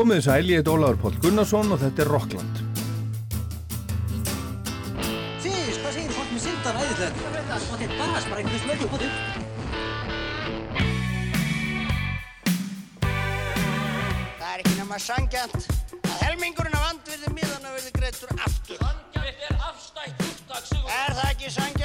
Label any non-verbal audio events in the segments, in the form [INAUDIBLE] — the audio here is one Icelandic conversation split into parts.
Komið sæl, ég heit Ólaður Pól Gunnarsson og þetta er Rockland. Fyrst, hvað segir fólk með syndan æðislega? Það er smáttið baras, bara einhvern veginn smögum på þig. Það er ekki nema sangjant að helmingurinn af andvirði miðana verði greittur aftur. Sangjant er afstætt úttak Sigur. Er það ekki sangjant?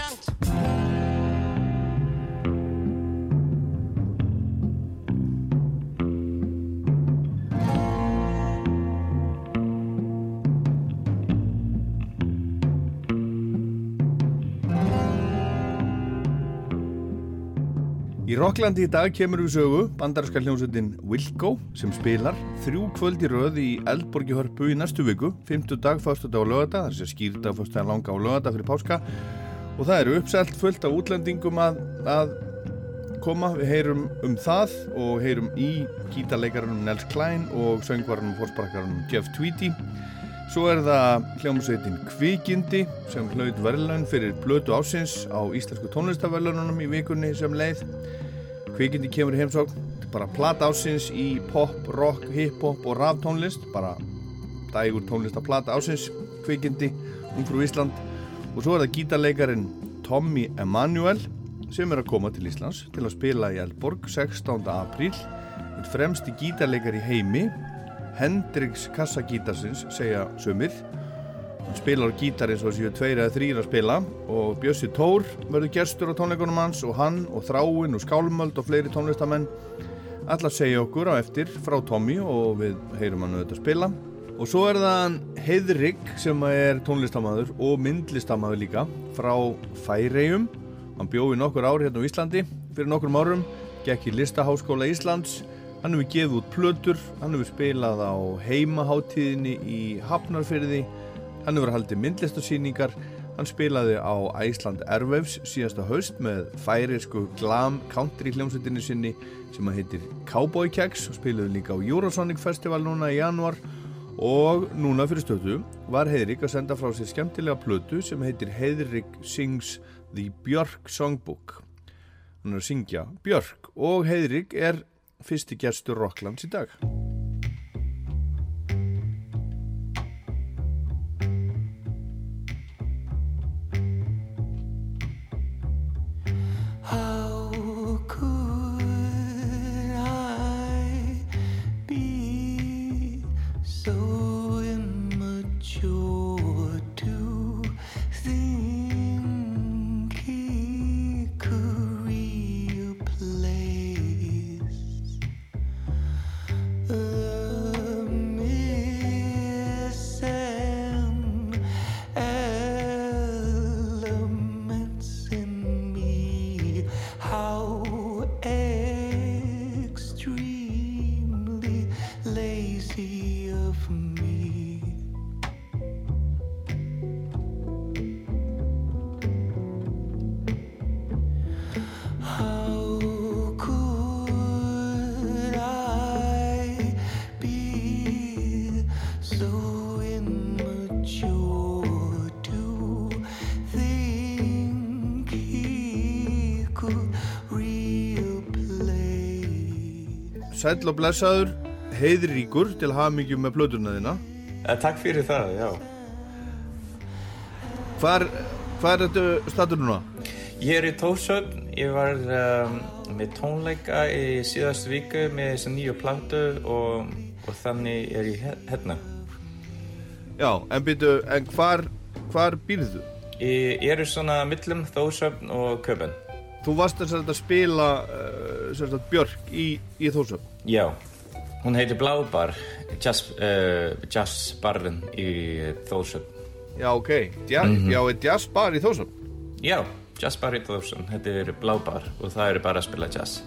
Í Rocklandi í dag kemur við sögu. Bandarinska hljómsveitin Wilco sem spilar þrjú kvöld í röð í Eldborgi hörpu í næstu viku, 50 dag, fyrstu dag og lögata, þar sé skýrdag, fyrstu dag, langa og lögata fyrir páska. Og það eru uppselt fullt af útlendingum að, að koma, við heyrum um það og heyrum í gítarleikarunum Nels Klein og söngvarunum fórsparkarunum Jeff Tweedy Svo er það hljómsveitin Kvikindi sem hlaut verðlaun fyrir blötu ásins á Íslensku tónlistaverðlaununum í vikunni sem leið. Kvikindi kemur í heimsókn, þetta er bara plata ásins í pop, rock, hip-hop og rap tónlist, bara dægur tónlist að plata ásins, Kvikindi, umfrú Ísland. Og svo er það gítarleikarin Tommy Emanuel sem er að koma til Íslands til að spila í Eldborg 16. apríl, einn fremsti gítarleikar í heimi Hendrix kassagítarsins segja sumir. Hann spilar gítar eins og séu tveir eða þrýr að spila og Bjössi Tór verður gerstur á tónleikunum hans og hann og Þráin og Skálmöld og fleiri tónlistamenn allar segja okkur á eftir frá Tommy og við heyrum hann auðvitað að spila. Og svo er það Heiðrik sem er tónlistamæður og myndlistamæður líka frá Færegjum hann bjóði nokkur ár hérna á Íslandi. Fyrir nokkur árum, gekk í Listaháskóla Íslands Hann hefur gefið út plötur, hann hefur spilað á heimaháttíðinni í Hafnarfyrði, hann hefur haldið myndlistarsýningar, hann spilaði á Æsland Airwaves síðasta haust með færiðsku glam country hljómsveitinni sinni sem að heitir Cowboy Keks og spilaði líka á Eurosonic Festival núna í januar og núna fyrir stötu var Heiðrik að senda frá sér skemmtilega plötu sem heitir Heiðrik Sings The Björk Songbook. Hann er að syngja Björk og Heiðrik er fyrsti gestur Rocklands í dag. How Sæll og blessaður, heiðríkur til að hafa mikið með plötuna þína. Eh, Takk fyrir það, já. Hvar, hvað er þetta statur núna? Ég er í Tórsöfn, ég var um, með tónleika í síðastu viku með þessa nýju platu og, og þannig er ég hérna. Já, en byrju, en hvar, hvar býrðu? Ég, ég er svona millum Tórsöfn og Köpen. Þú varst að spila uh, Björk í, í Þórsöp. Já, hún heitir Blábar, jazz, uh, jazzbarinn í Tórsöfn. Já, ok. Dja, Já, er jazzbar í Þórsöp. Já, jazzbar í Tórsöfn, þetta er Blábar og það er bara að spila jazz.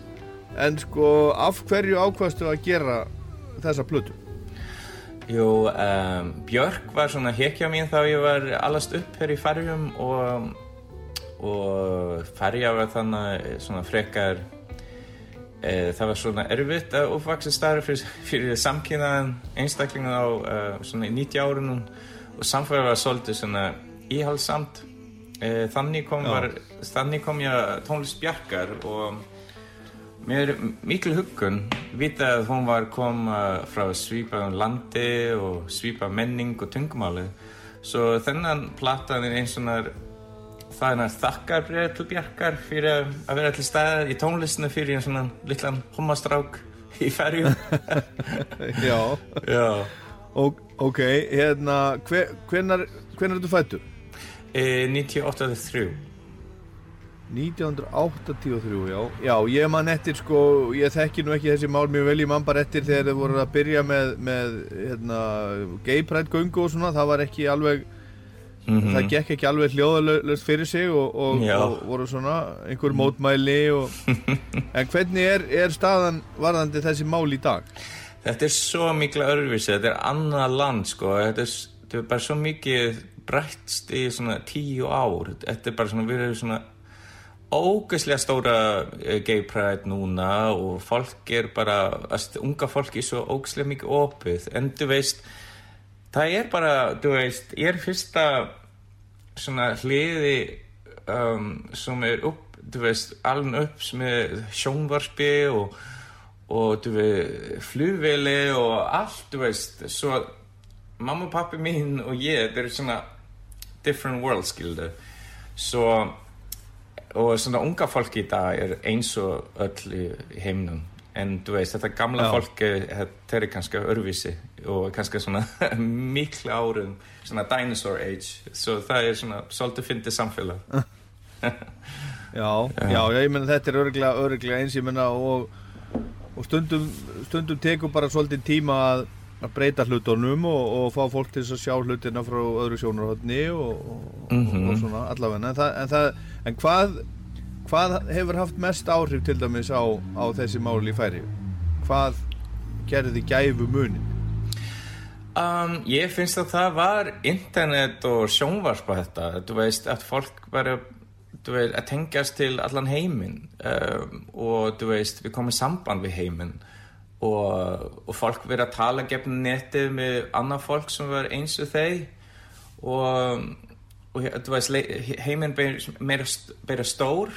En sko, af hverju ákvaðstu að gera þessa plötu? Jú, um, Björk var svona hekja mín þá ég var allast upp hér í Færjum og, og Færja var þannig svona frekar það var svona erfitt að uppvaksa starf fyrir, fyrir samkynnaðan einstaklingan á uh, svona í 90 árunum og samfæri var svolítið svona íhalsamt e, þannig, kom var, þannig kom ég tónlist Bjarkar og mér mikil huggun vita að hún var koma frá svipaðum landi og svipa menning og tungumáli svo þennan platan er eins og það er þakkarbrið til Bjarkar fyrir að vera til staðar í tónlistinu fyrir einn svona litlan homastrák í ferju [LAUGHS] Já, Já og, ok, hérna, hve- hvenær, hvenær ertu fættur? e, 98-3 1983, já. Já, ég man eftir, sko, ég þekki nú ekki þessi mál mjög vel, ég man bara eftir þegar þið voru að byrja með, með hérna, gay pride göngu og svona, það var ekki alveg, það gekk ekki alveg hljóðalöst fyrir sig og, og, og voru svona einhver mótmæli og, [LAUGHS] en hvernig er, er staðan varðandi þessi mál í dag? Þetta er svo miklu öðruvísi, þetta er annað land sko, þetta er, þetta er bara svo mikið breyttst í svona tíu ár, þetta er bara svona, við erum svona ógeðslega stóra eh, gay pride núna og fólk er bara, unga fólk er svo ógeðslega mikið opið, en þú veist, það er bara, þú veist, ég er fyrsta svona hliði um, sem er upp, þú veist, alveg upp sem er sjónvarpi og og þú veist, flugveli og allt, þú veist, svo mamma og pappi mín og ég, þetta eru svona different worlds, skildu svo og svona unga fólk í dag er eins og öll í heimnum en þú veist, þetta gamla Já. fólk er- þetta er kannski örvísi og kannski svona [LAUGHS] miklu árum svona dinosaur age. Svo það er svona svolítið fyndið samfélag. [LAUGHS] Já, já, ég menna þetta er örglega, örglega eins, ég menna og, og stundum, stundum tekur bara svolítið tíma að, að breyta hlutunum og, og fá fólk til að sjá hlutina frá öðru sjónarhóttni og, og, og svona allavega. En, það, en, það, en hvað, hvað hefur haft mest áhrif til dæmis á, á þessi máli í færi? Hvað gerði gæfu munin? Um, ég finnst að það var internet og sjónvarpa þetta. Þú veist að fólk bara þú veist, að tengjast til allan heiminn. Um, og þú veist við komum í samband við heiminn. Og, og fólk verið að tala gefn netið með annað fólk sem var eins og þeir. Og, og þú veist heiminn ber- meira, st- meira stór.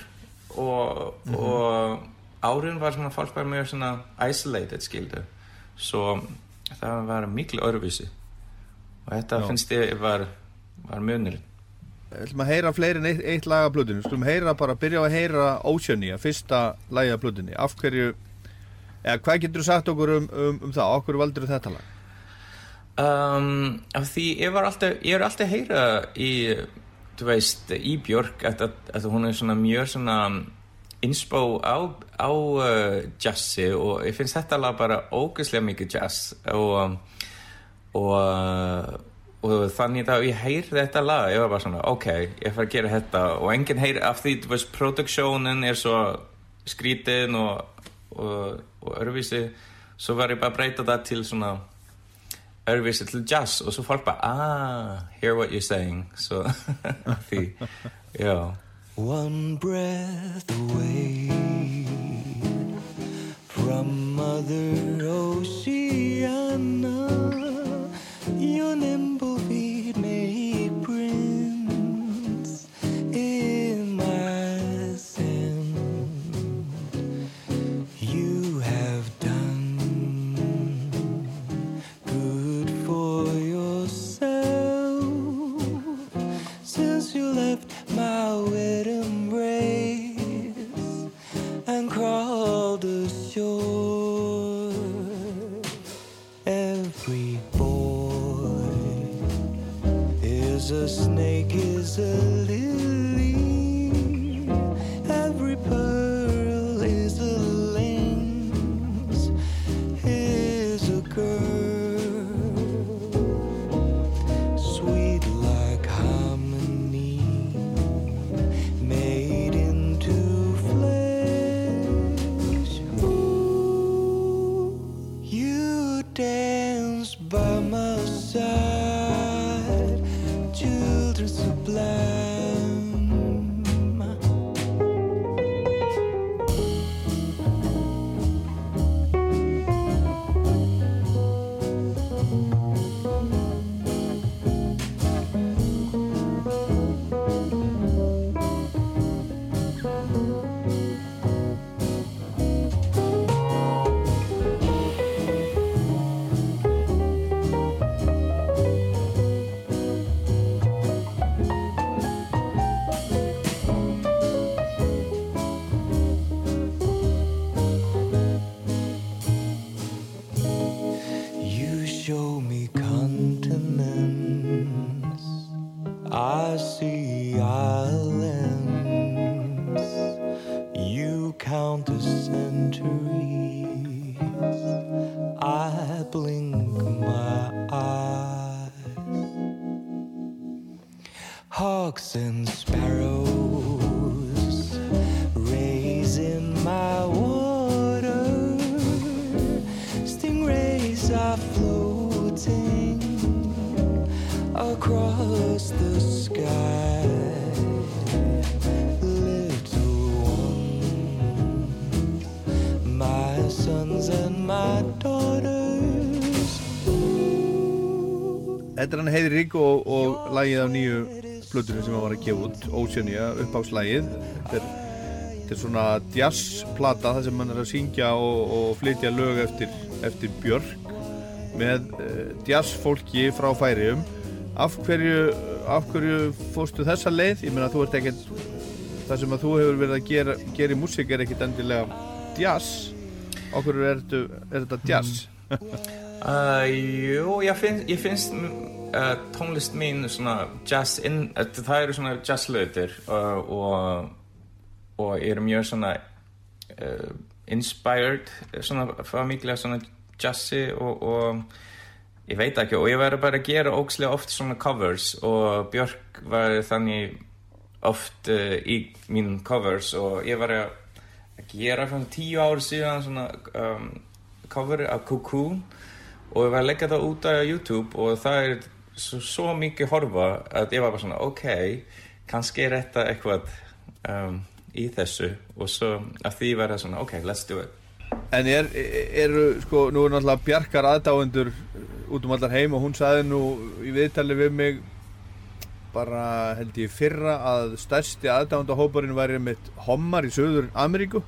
Og, og árin var svona fólk var meira svona isolated skildu. Svo það var mikil öðruvísi og þetta Já. finnst ég var, var munurinn Við ætlum að heyra fleiri en eitt, eitt lag af plötunni. Við skulum heyra bara, byrja á að heyra Oceania, fyrsta lagi af plötunni. Af hverju, eða hvað getur þú sagt okkur um, um, um það? Okkur valdur þetta lag? um, af því ég var alltaf ég er alltaf að heyra í þú veist, í Björk að, að, að hún er svona mjög svona inspo á, á uh, jazzi og ég finnst þetta lag bara ógeðslega mikið jazz og um, og, uh, og þannig að ég heyri þetta lag ég var bara svona, ok, ég fara að gera þetta og enginn heyri, af því, þú veist, produksjónin er svo skrítin og, og, örvísi svo var ég bara að breyta það til svona örvísi til jazz og svo fólk bara, ah, hear what you're saying. [LAUGHS] Svo, því, já One breath away from Mother Oceana, your nimble Count the centuries. I blink my eyes. Hawks and Þetta er hann Heiði Rík og, og lagið af nýju plötunum sem hann var að gefa út, Oceania, uppáðslægið. Þetta þetta er svona jazzplata þar sem hann er að syngja og, og flytja lög eftir, eftir Björk með uh, jazzfólki frá færium. Af hverju, af hverju fórstu þessa leið? Ég meina þú ert ekkert, það sem að þú hefur verið að gera, gera í músík er ekkert endilega jazz. Af hverju er, er þetta jazz? [LAUGHS] Uh, jú, ég finnst, ég finnst uh, tónlist mín inn, uh, það eru svona jazzlautir og, og ég er mjög svona inspired, svona fyrir mikla svona jazzi og, og ég veit ekki og ég verði bara að gera ógslega oft svona covers og Björk var þannig oft í mín covers og ég var að gera svona tíu ár síðan svona um, cover af Cocoon og ég var að leggja það út á YouTube og það er svo, svo mikið horfa að ég var bara svona ok, kannski er þetta eitthvað um, í þessu. Og svo að því var það svona ok, let's do it. En er, eru, sko, nú er náttúrulega Bjarkar aðdáendur út um allar heim og hún saði nú í viðtali við mig bara held ég fyrra að stærsti aðdáendahóparinn væri mitt Hommar í Söður Ameríku.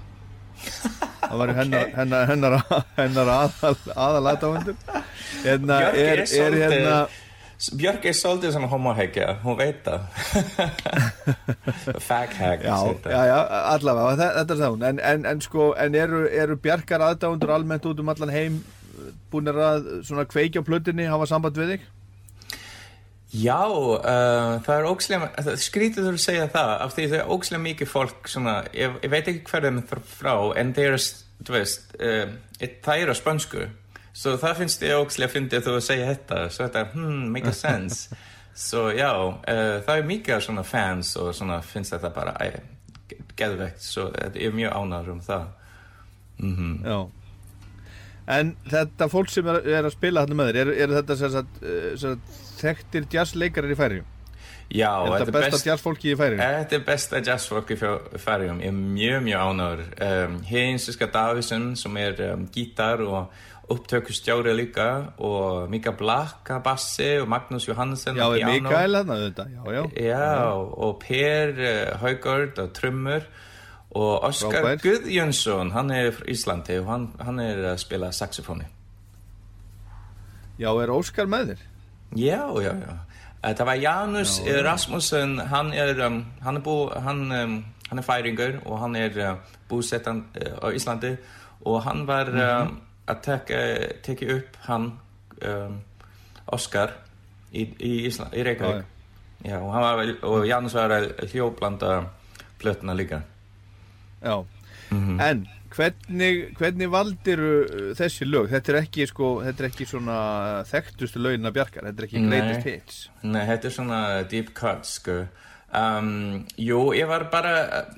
Það var okay. hennar, hennar, hennar aðal, aðal aðdáendur hérna, er, er hérna, Björk er svolítið svona homohegja hún veit það. [LAUGHS] Fagheg já, já, já, allavega, þetta er það en, en, en sko, en eru, eru Björkar aðdáendur almennt út um allan heim búin að svona kveikja plötinni hafa samband við þig? Já, uh, það er ógslega, skrítið þú að segja það, af því það er ógslega mikið fólk svona, ég, ég veit ekki hverðum frá, en það er, þú veist, uh, það er á spönsku, svo það finnst ég ógslega að finna þú að segja þetta, svo þetta er, hmm, make a sense, [LAUGHS] svo já, uh, það er mikið svona fans og svona finnst þetta bara, æ, geðvegt, svo ég er mjög ánæður um það. Mm -hmm. Já. En þetta fólk sem er, er að spila þarna með þér, er, er þetta sér að þekktir jazzleikarar í færiðum? Já, er þetta besta best, jazzfólki í færiðum? Þetta er besta jazzfólki í færiðum, ég er mjög mjög ánægur um, Hinsiska Davísson sem er um, gítar og upptökustjári líka og Mika Blakka bassi og Magnús Johansen Já, er Mikael hann að þetta? Já, já. já, og Per uh, Haugard og Trömmur og Oskar Robert. Guðjönsson, hann er frá Íslandi og hann, hann er að spila saxofóni Já, er Óskar með þér? Já, já, já. Það var Janus já, Rasmussen, hann er, um, hann er, bú, hann, um, hann er færingur og hann er uh, búsettan uh, á Íslandi og hann var mm -hmm. um, að tekja upp hann, um, Oscar, í, í, Ísland, í Reykjavík. Já, og, var, og Janus var að hljóblanda plötuna líka. Já, mm -hmm. en Hvernig, hvernig valdir uh, þessi lög? Þetta er ekki, sko, þetta er ekki svona þekktustu lögin að bjargar, þetta er ekki greatest hits. Nei, þetta er svona deep cuts, sko. Um, jú, ég var bara,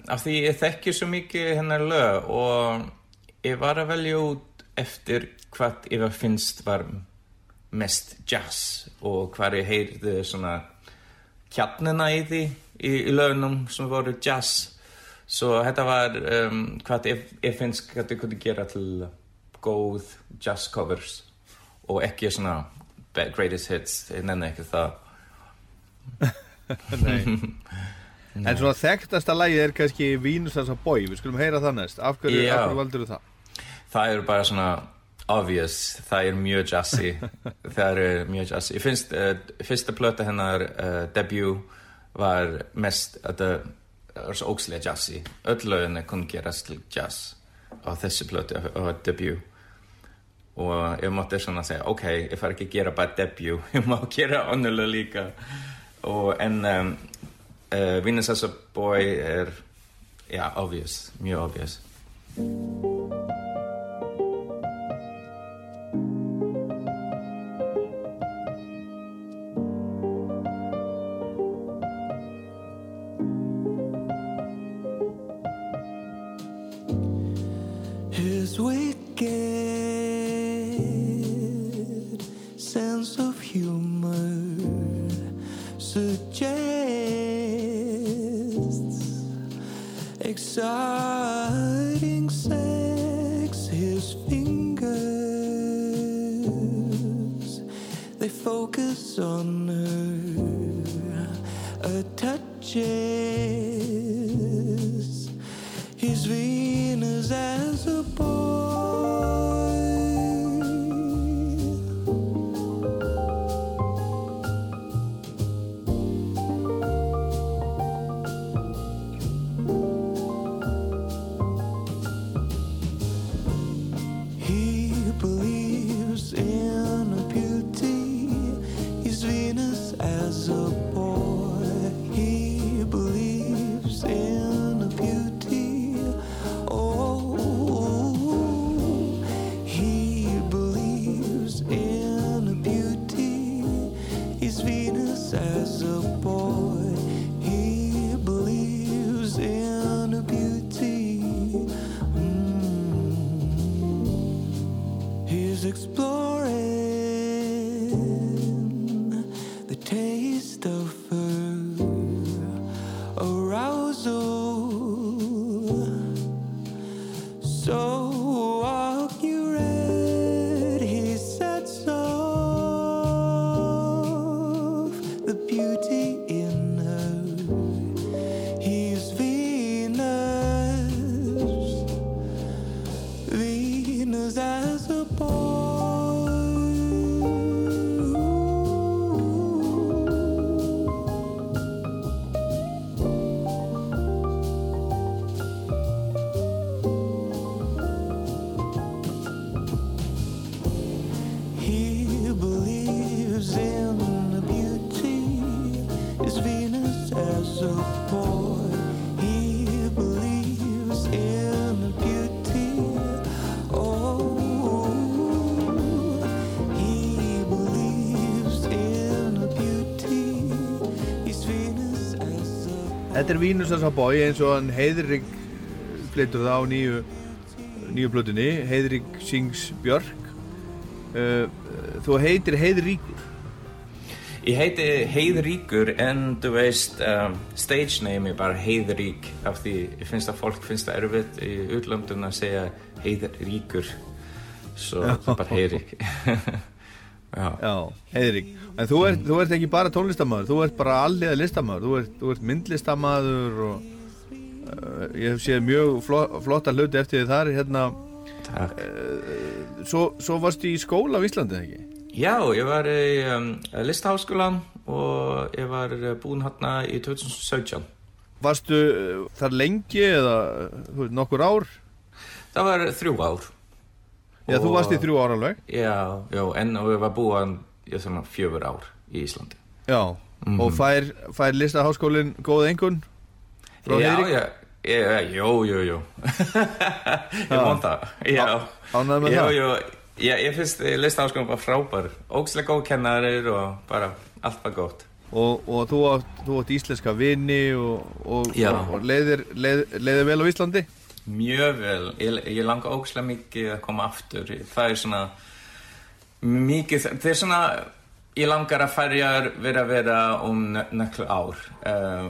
af því ég þekki svo mikið hennar lög og ég var að velja út eftir hvað ég finnst var mest jazz og hvað ég heyrði svona kjarnina í því í, í lögnum sem voru jazz. Så þetta var um, hvað ég, finnst hvað ég kunni gera til góð jazz covers og ekki svona greatest hits, ég nenni ekki það. [LAUGHS] En svona þekktasta lægi er kannski Vínusans að bói, við skulum heyra það næst. Af hverju, af hverju valdur þú það? Það er bara svona obvious, það er mjög jazzy. [LAUGHS] Það er mjög jazzy. Ég finnst, uh, fyrsta plöta hennar uh, debut var mest að það það var svo ógslega jazzy. Öll lögin er kunn gerast til jazz á þessi plötu á debut. Og ég måtti svona segja ok, ég far ekki að gera bara debut [LAUGHS] ég má gera annulega líka. Og en um, uh, Venus as a Boy er já, obvious, mjög obvious Þetta er Vínus as a boy eins og hann Heiðrik flyttur það á nýju nýju plötunni, Heiðrik Sings Björk. Uh, Þú heitir Heiðríkur. Ég heiti Heiðríkur en du veist um, stage name er bara Heiðrík af því ég finnst að fólk finnst það erfitt í útlöndun að segja Heiðríkur. Svo það er bara Já, [LAUGHS] Heiðrik. En þú ert, þú ert ekki bara tónlistamæður þú ert bara alliða listamæður þú ert, þú ert myndlistamæður og uh, ég hef séð mjög flott, flotta hluti eftir því þar hérna, takk. svo, svo varstu í skóla á Íslandi ekki? Já, ég var í um, listaháskólan og ég var uh, búinn hérna í 2017 Varstu uh, þar lengi eða nokkur ár? Það var þrjú ár Já, þú varst í þrjú ára alveg Já, já, en og ég var búinn í svona fjögur ár í Íslandi Já, og fær, fær listaháskólinn góð engun? Já, já, já, jú, jú, jú [LAUGHS] Ég vond það Já, ánægður með það? jú, já, ég finnst listaháskólan bara frábær Ógslega góð kennarir og bara allt var gott Og, og þú, átt, þú átt íslenska vini og, og, Já. og leiðir, leið, leiðir vel á Íslandi? Mjög vel, ég, ég langa ógslega mikið að koma aftur. Það er svona mikið, það er svona ég langar að færja vera að vera um nökklu ár. Uh,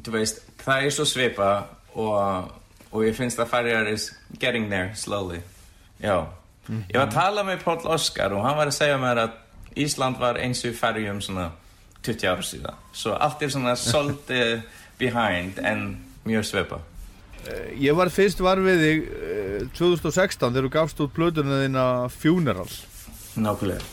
þú veist, það er svo svipa og, og ég finnst að færja is getting there slowly. Já, ég var að tala með Páll Óskar og hann var að segja mér að Ísland var eins og færjum svona 20 ára síðan. Svo allt er svona [LAUGHS] svolítið behind en mjög svipa Ég var fyrst var við þig eh, 2016 þegar þú gafst út plötuna þína Funeral nákvæmlega.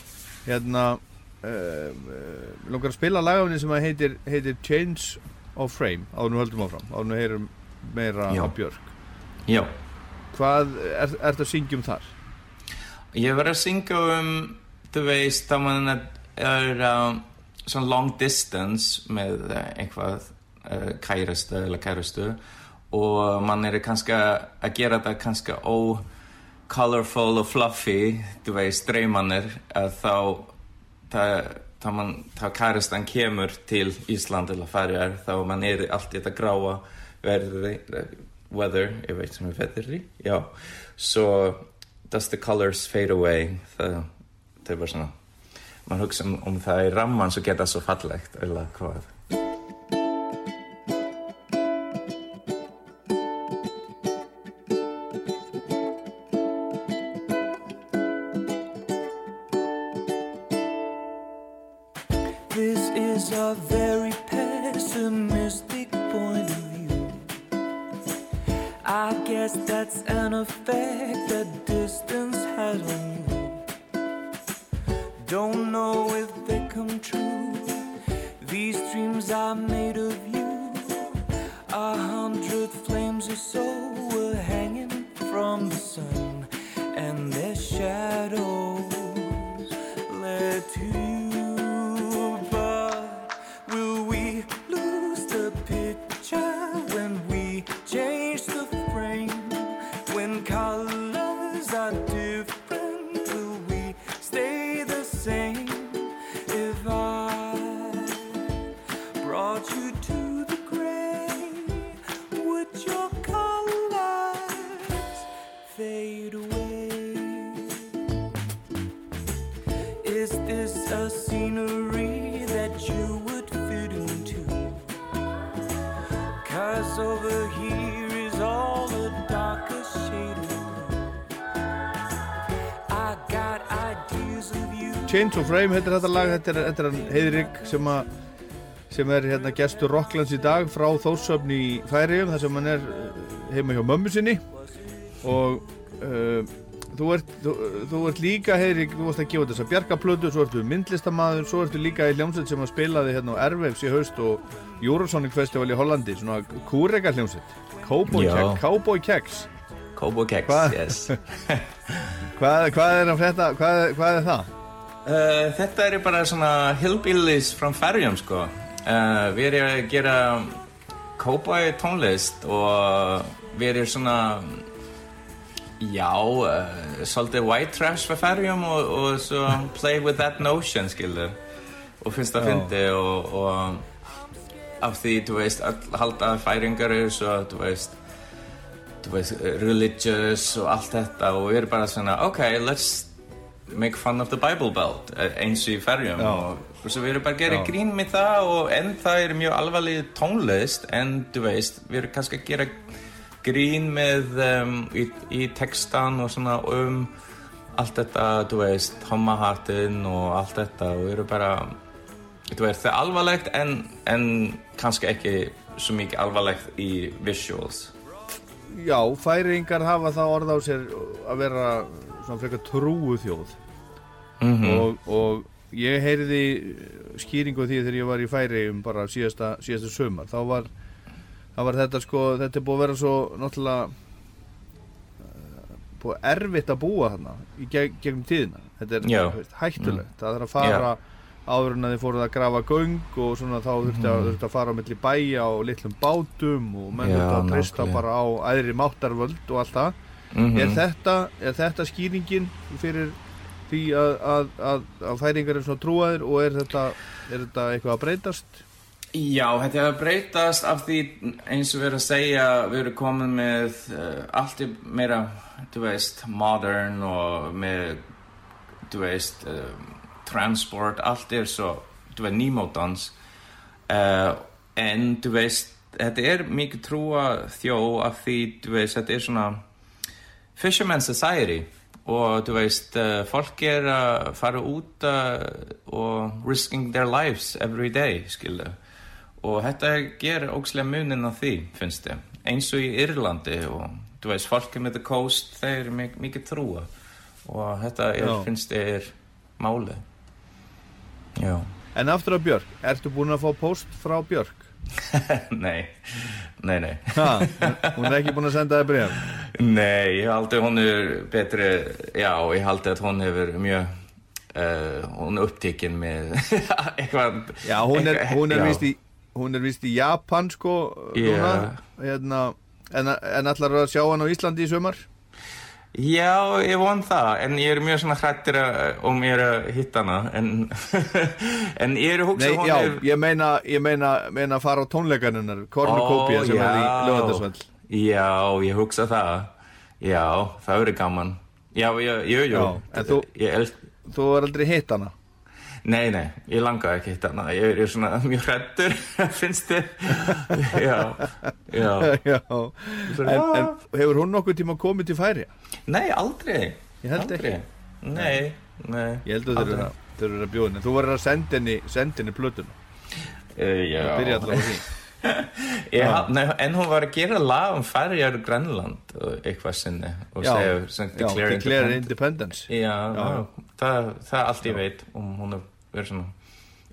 Hérna uh, uh, langar að spila lagafni sem að heitir, heitir Change of Frame áður nú höldum áfram, áður nú heyrum meira Já. á Björk. Já. Hvað er, er það syngjum þar? Ég var að syngja um, þú veist, þá mann er um, svona long distance með einhvað uh, kærastu eller kærastu og mann er kannski að gera það kannski ó colorful og fluffy, þú veist, dreymanir að þá það, þá þá kærastan kemur til Ísland eller færjar þá mann er allt í þetta gráa verði, weather, ég veit sem er veðri, já, svo does the colors fade away? Það, það er bara svona mann hugsa um, um það í ramman svo geta svo fallegt eller hvað a very pessimistic point of view. I guess that's an effect that distance has on you. Don't know if they come true. These dreams I made of you. A hundred flames or so Frame heitir þetta lag, þetta er, hann Heiðrik sem, sem er hérna gestur Rocklands í dag frá Þórsöfn í Færiðum þar sem hann er uh, heima hjá mömmu sinni og uh, þú, ert, þú, þú ert líka Heiðrik, þú varst að gefa þessa bjargaplötu svo ertu myndlistamæður, svo ertu líka í hljómsveit sem að spilaði hérna á Airwaves í haust og Eurosonic Festival í Hollandi svona kúrega hljómsveit Cowboy, Já. Kek, Cowboy Keks Cowboy Keks, yes. [LAUGHS] hvað, hvað er frétta, hvað, hvað er það? Uh, þetta er bara svona hillbillies frá Færjum sko. Uh, við erum að gera cowboy tónlist og við erum svona, já, uh, svolítið white trash frá Færjum og, og svo play with that notion, skilur. Og finnst það Já. fyndi og, og af því, þú veist, halda færingar eru svo, þú veist, þú veist, religious og allt þetta og við erum bara svona, ok, let's make fun of the Bible Belt eh, eins í ferjum Já. og, svo við erum bara að gera Já. grín með það og en það er mjög alvarleg tónlist en þú veist, við erum kannski að gera grín með um, í, í textan og svona um allt þetta, þú veist, homahattin og allt þetta og við erum bara þú veist, það er alvarlegt en, en kannski ekki svo mikið alvarlegt í visuals Já, færingar hafa það orð á sér að vera svona frekar trúu þjóð. Og, og ég heyrði skýringu því þegar ég var í færi um bara síðasta, síðasta sömar þá var, var þetta sko þetta er búið að vera svo náttúrulega uh, búið erfitt að búa þarna í geg, gegnum tíðina. Þetta er Já. hættulegt. Það er að fara áður en að þið fóruð að grafa göng og svona þá þurfti að, þurfti að fara á milli bæja og litlum bátum og menn Já, þurfti að nákvæmlega. bara á æðri máttarvöld og allt það Mhm. er, þetta, er þetta skýringin fyrir því að, að, að, að færingar er svona trúaðir og er þetta, er þetta eitthvað að breytast? Já, þetta er að breytast af því eins og við erum að segja við erum komin með uh, allt er meira, þú veist, modern og með, þú veist, uh, transport, allt er svo, þú veist, nýmótans uh, en þú veist, þetta er mikið trúa þjó af því, þú veist, þetta er svona fisherman society. Og þú veist, uh, fólk er að fara út uh, og risking their lives every day, skilu og þetta ger ógslega munin á því, finnst ég eins og í Írlandi og þú veist, fólki með the coast, þeir eru mik mikið trúa. Og þetta er, finnst ég er máli Já. En aftur að Björk, ertu búin að fá post frá Björk? [LAUGHS] Nei, nei, nei. Ha, hún er ekki búin að senda þig bref? Nei, ég haldi hún er betri Já, ég haldi að hún hefur mjög uh, hún upptíkin með [LAUGHS] eitthvað Já, hún er, hún er já. vist í hún er vist í Japan sko núna, hérna, en, en allar að sjá hann á Íslandi í sumar Já, ég von það, en ég er mjög svona hrættir um ég er að hitta hana en, [LAUGHS] en ég er að hugsa Nei, hún já, er ég meina, ég meina, meina að fara á tónleikaninnar Kornukópia sem er í lögandasvöld Já, ég hugsa það. Já, það verður gaman. Já, já, jú Já, en þú- Ég elsk Þú er aldrei hitt hana Nei, nei, ég langaði ekki hitta hana Ég er svona mjög hrættur [LAUGHS] finnst þið Já, já [LAUGHS] Já, en, en hefur hún nokkuð tíma komið til færi? Nei, aldrei Ég held aldrei. Nei, nei Ég held að Aldrei. eru að, bjóða Þú verður að senda henni, senda henni plötuna Uh, já. Byrja allavega á því. [LAUGHS] Já, nei, en hún var að gera lag um Færjar Grænland eitthvað sinni og Já, segja Declare Independence. Independence. Já, já. Það, það er allt ég veit um hún er verið svona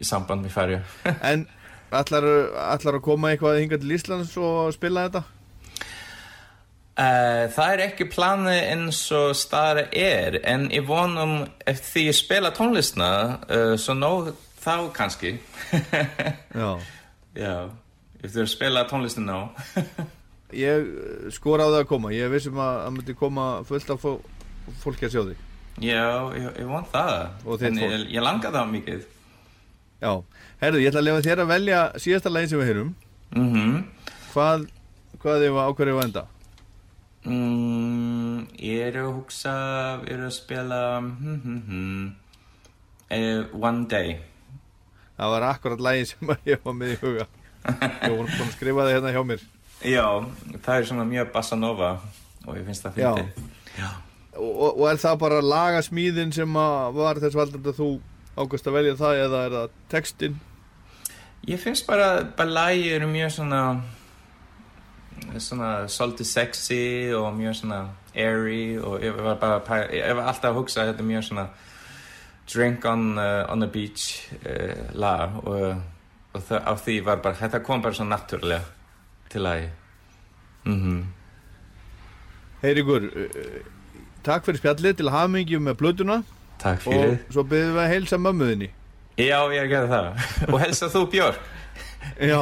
í samband með Færjar. [LAUGHS] En ætlar, að koma eitthvað hingað til Íslands og spila þetta? Uh, það er ekki planið eins og staðar er en ég vonum eftir því ég spila tónlistna uh, svo nóg þá kannski [LAUGHS] Já. já, eftir að spila tónlistin nóg [LAUGHS] Ég eh, skora á það að koma. Ég vissum að það myndi koma fullt af fó- fólki að sjá þig. Já, ég, ég von það en ég, ég langa það mikið Já. Herðu, ég ætla að lefa þér að velja síðasta lagin sem við heyrum. mhm Hvað, hvað þið var ákveðið að enda? Mm, ég er að hugsa, ég er að spila hm, hm, hm. Uh, One Day Það var akkurat lagin sem ég var með í huga. Ég var búin að skrifa það hérna hjá mér. Já, það er svona mjög bossa nova og ég finnst það Já. fyndið Já. Og, og, er það bara lagasmíðin sem að var þess valdandi að þú ákvæmst að velja það eða er það textin? Ég finnst bara, bara lagi eru mjög svona svona svolítið sexy og mjög svona airy og ég var bara að ég var alltaf að hugsa að þetta er mjög svona drink on, uh, on the beach uh, lag og, og það, á því var bara, þetta kom bara svo náttúrulega til lagi mhm Heyrikur, uh, takk fyrir spjallið til hamingjum með blötuna Takk fyrir og svo byrðum við að heilsa mömmuðinni. Já, ég er að gera það og helsa þú Björk Já,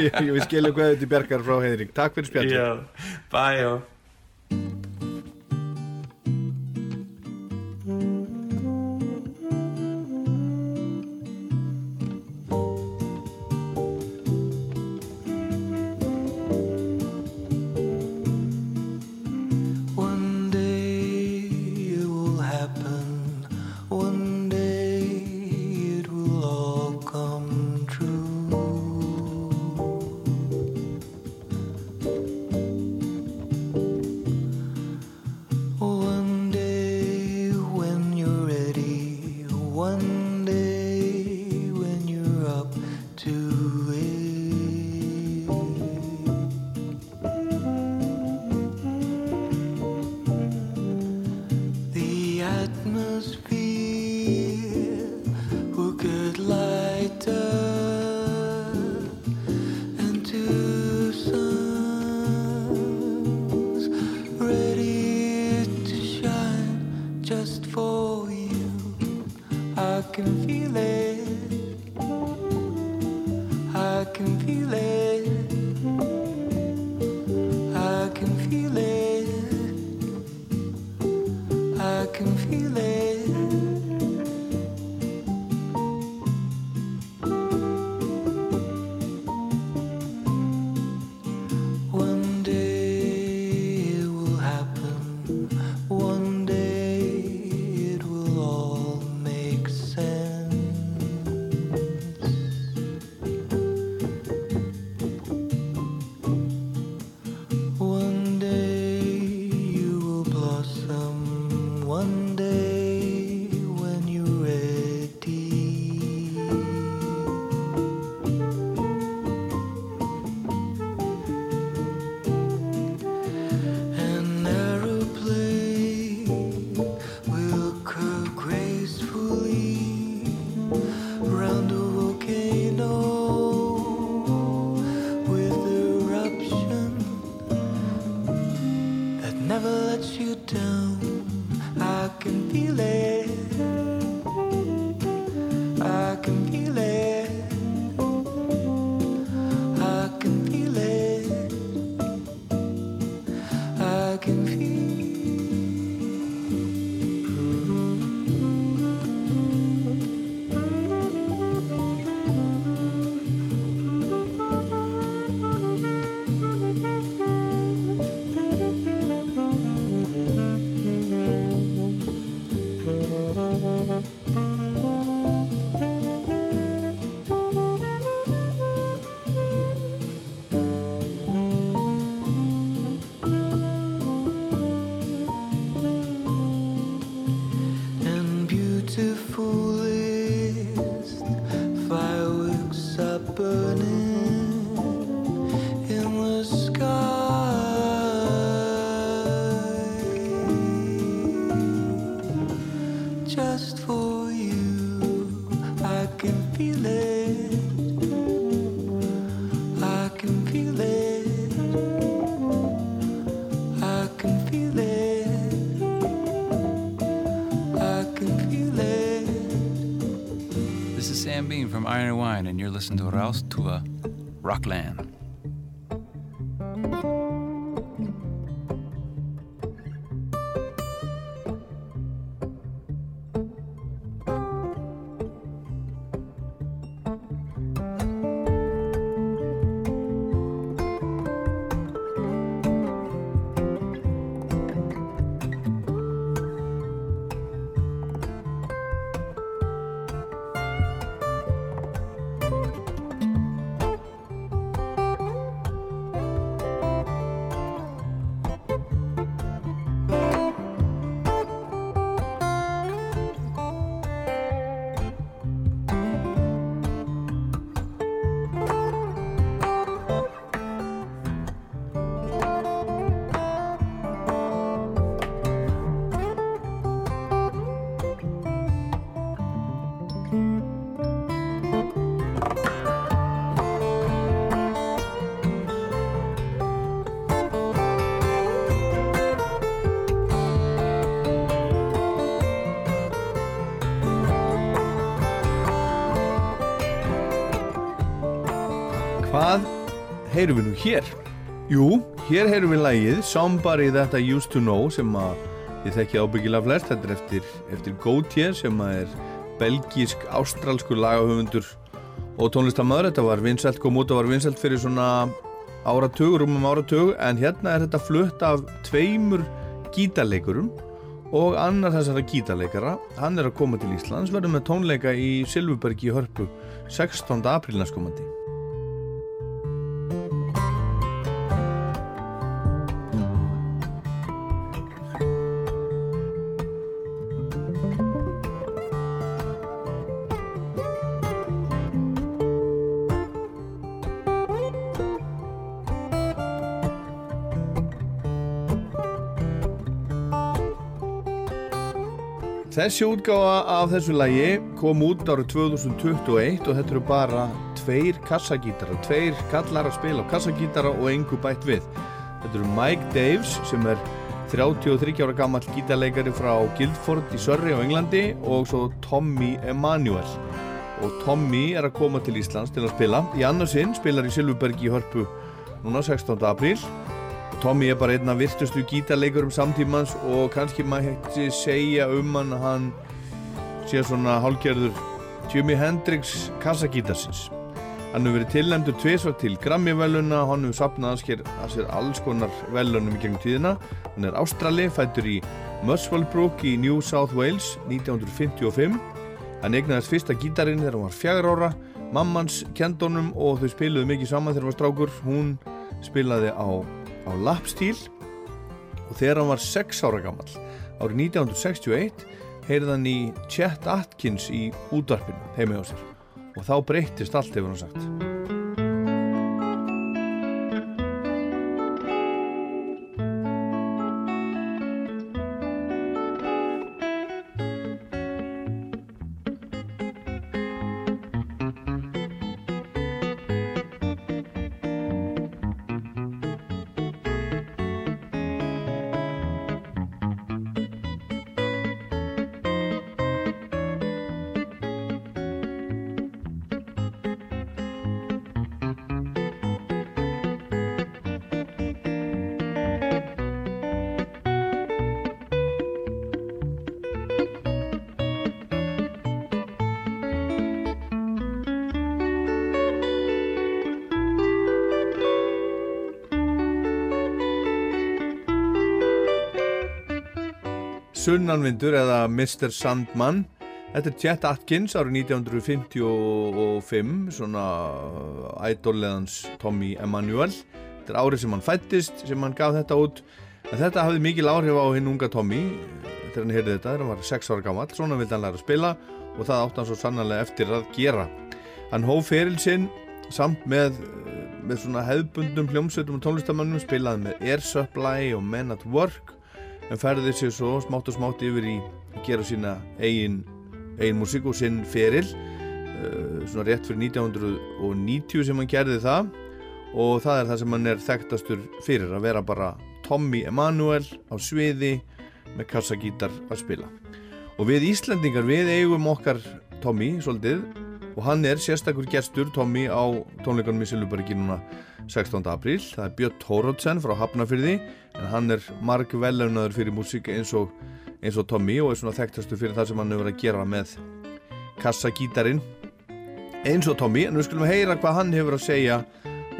ég, [LAUGHS] ég skilja hvað þetta Bjarkar frá Heiðring. Takk fyrir spjallið. Já, bye og Sam Beam from Iron and Wine, and you're listening to Rouse Tua Rockland. Heyrum við nú hér? Jú, hér heyrum við lægið Somebody That I Used To Know sem að ég þekki ábyggilega flest þetta er eftir, eftir Gautier sem að er belgísk, ástralskur lagahöfundur og tónlistamöður þetta var vinsælt, kom út og var vinsælt fyrir svona áratug, rúmum áratug en hérna er þetta flutt af tveimur gítarleikurum og annar þessara gítarleikara hann er að koma til Íslands, verður með tónleika í Silvubergi í Hörpu 16. apríl Þessi útgáfa af þessu lagi kom út árið 2021 og þetta eru bara tveir kassagítara, tveir kallar að spila á kassagítara og engu bætt við. Þetta eru Mike Daves sem er 33 ára gammal gítarleikari frá Guildford í Surrey á Englandi og svo Tommy Emanuel. Og Tommy er að koma til Íslands til að spila. Í annarsinn spilar í Silvubergi í Hörpu núna 16. apríl Tommy er bara einn af virtustu gítarleikurum samtímans og kannski maður hætti segja um hann hann sé svona hálgerður Jimi Hendrix kassagítarsins. Hann hefur verið tilnæmdur tviðsvar til Grammy-veluna, hann hefur sapnað að sér, alls konar velunum í gegnum tíðina. Hann er ástrali, fættur í Muswellbrook í New South Wales 1955. Hann egnaðist fyrsta gítarinn þegar hann var fjagur ára. Mammans kendunum og þau spiluðu mikið saman þegar hann var strákur. Hún spilaði á á lapstíl og þegar hann var 6 ára gammal árið 1961 heyrði hann í Chet Atkins í útvarpinu heimi á sér. Og þá breyttist allt hefur hann sagt Sunnanvindur eða Mr. Sandman. Þetta er Chet Atkins árið 1955 svona ædolleðans Tommy Emanuel Þetta er árið sem hann fættist sem hann gaf þetta út. En þetta hafði mikil áhrif á hinn unga Tommy þegar hann heyrði þetta, þegar hann var 6 ára gammal svona vildi hann læra að spila og það átti hann svo sannarlega eftir að gera. Hann hóf feril sinn samt með, með svona hefðbundum hljómsveitum og tónlistamannum spilaði með Air Supply og Men at Work en ferði sér svo smátt og smátt yfir í að gera sína eigin, eigin músík og sinn feril. Uh, svona rétt fyrir 1990 sem hann gerði það. Og það er það sem hann er þekktastur fyrir að vera bara Tommy Emanuel á sviði með kassagítar að spila. Og við Íslandingar við eigum okkar Tommy svolítið og hann er sérstakur gestur Tommy á tónleikunum í Silvubergi núna 16. apríl. Það er Björn Tórótsen frá Hafnafyrði en hann er marg velaunaður fyrir músík eins og, eins og Tommy og er svona þekktastu fyrir það sem hann hefur að gera með kassagítarin eins og Tommy en við skulum heyra hvað hann hefur að segja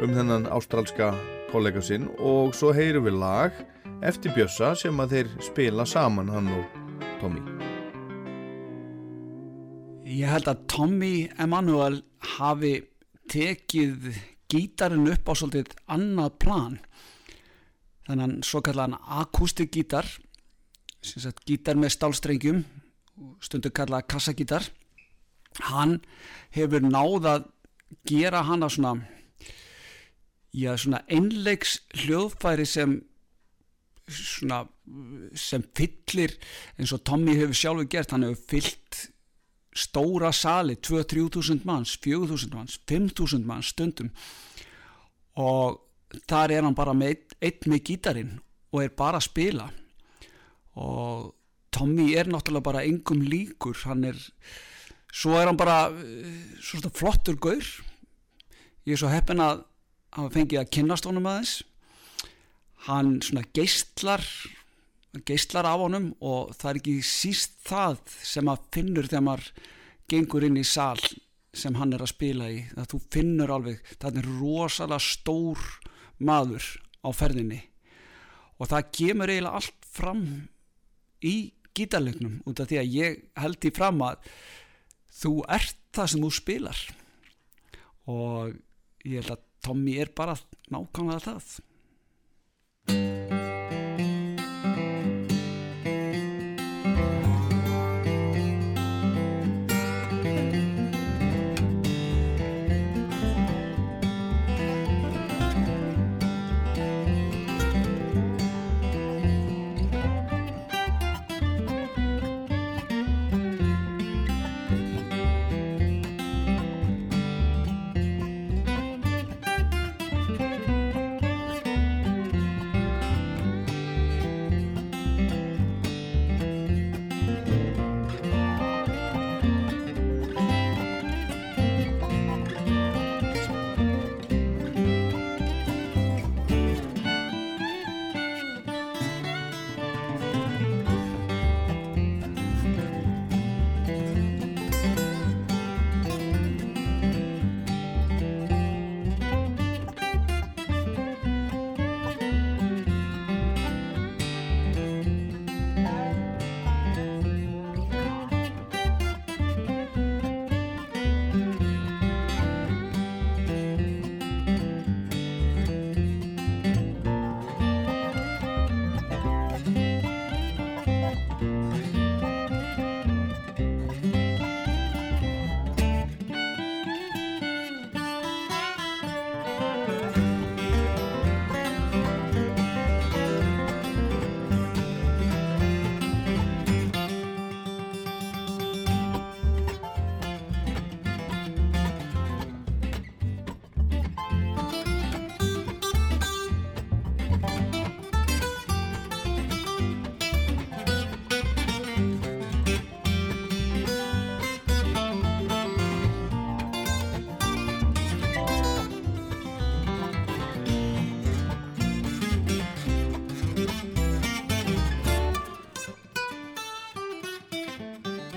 um þennan ástralska kollega sinn og svo heyrum við lag eftir Bjössa sem að þeir spila saman hann og Tommy Ég held að Tommy Emanuel hafi tekið gítarinn upp á svolítið annað plan. Þannig að svo kallaðan akústik gítar með stálstrengjum stundu kallaða kassagítar. Hann hefur náð að gera hana svona já svona einleiks hljóðfæri sem svona sem fyllir eins og Tommy hefur sjálfur gert. Hann hefur fyllt stóra sali 2-3 þúsund manns, 4 þúsund manns 5 þúsund manns stundum. Og þar er hann bara með einn með gítarin og er bara að spila. Og Tommy er náttúrulega bara engum líkur. Hann er svo er hann bara eh, svona flottur gaur. Ég er svo heppin að hafa fengið að kynast honum aðeins. Hann svona geistlar geistlar af honum og það er ekki síst það sem að finnur þegar maður gengur inn í sal sem hann er að spila í það þú finnur alveg, það er rosalega stór maður á ferðinni. Og það kemur eiginlega allt fram í gítarleiknum út af því að ég held í fram að þú ert það sem þú spilar. Og ég held að Tommy er bara nákvæmlega það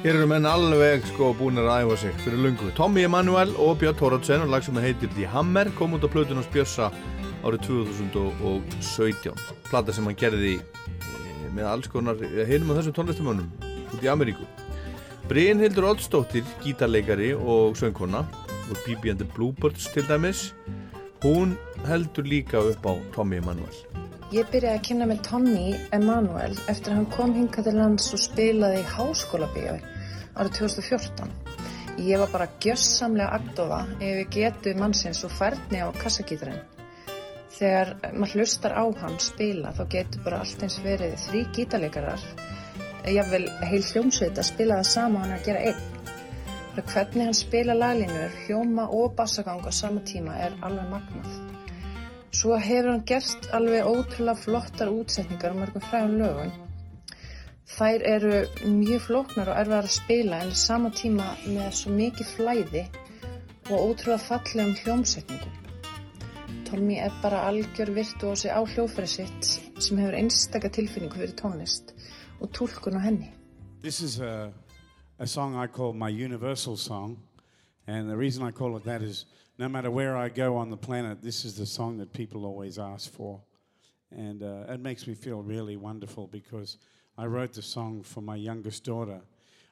Hér eru menn alveg sko búin að æfa sig fyrir lungu. Tommy Emanuel og Björn Tóratsen og lag sem heitir The Hammer kom út á plötun og spjössa árið 2017. Plata sem hann gerði e, með alls konar hinum á þessum tónlistamönnum út í Ameríku. Brynhildur Oddsdóttir, gítarleikari og söngkona og BB and the Bluebirds til dæmis, hún heldur líka upp á Tommy Emanuel. Ég byrjaði að kynna með Tommy Emanuel eftir að hann kom hingað til lands og spilaði í háskólabíu árið 2014. Ég var bara gjössamlega agdofa yfir getu mannsins og færni á kassagítarinn. Þegar maður hlustar á hann spila þá getur bara allt eins verið þrý gítarleikarar, jáfnvel heil hljómsveit að spila það sama hann að gera einn. Hvernig hann spila laglínur, hljóma og bassagang á sama tíma er alveg magnað. Svo hefur hann gert alveg ótrúlega flottar útsetningar um mörgum fræðum lögum. Þær eru mjög flóknar og að spila en sama tíma með svo mikið flæði og ótrúlega fallegum hljómsetningum. Er bara algjör á hljófæri sitt sem hefur einstaka tilfinningu fyrir tónlist og túlkun á henni. This is a, a song I call my universal song. And the reason I call it that is no matter where I go on the planet, this is the song that people always ask for. And uh, it makes me feel really wonderful because I wrote the song for my youngest daughter.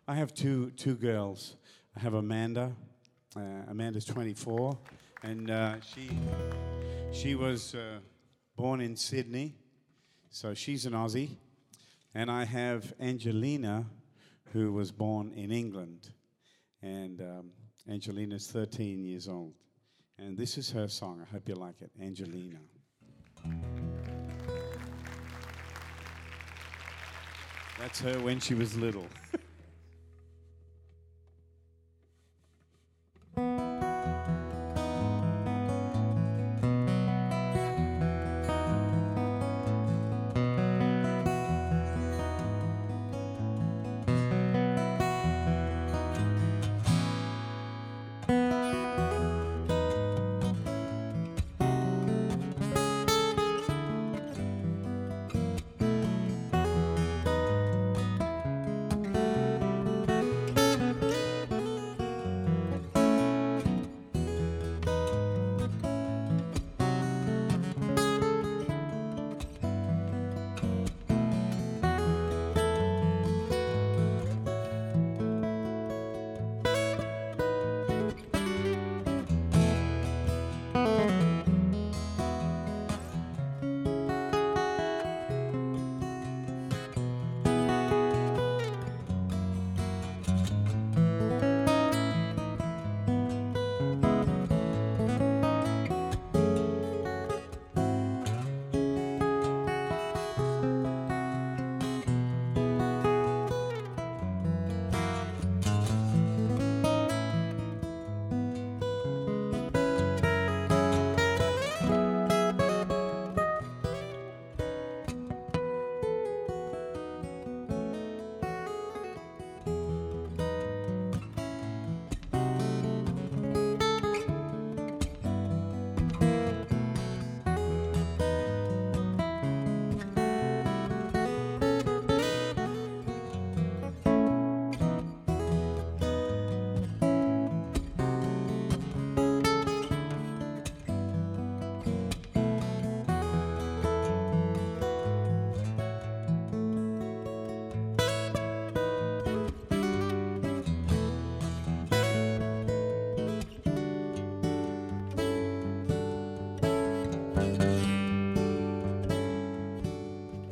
I have two, two girls. I have Amanda. Uh, Amanda's 24. And uh, she, she was uh, born in Sydney. So she's an Aussie. And I have Angelina, who was born in England. And um, Angelina's 13 years old. And this is her song. I hope you like it. Angelina. That's her when she was little.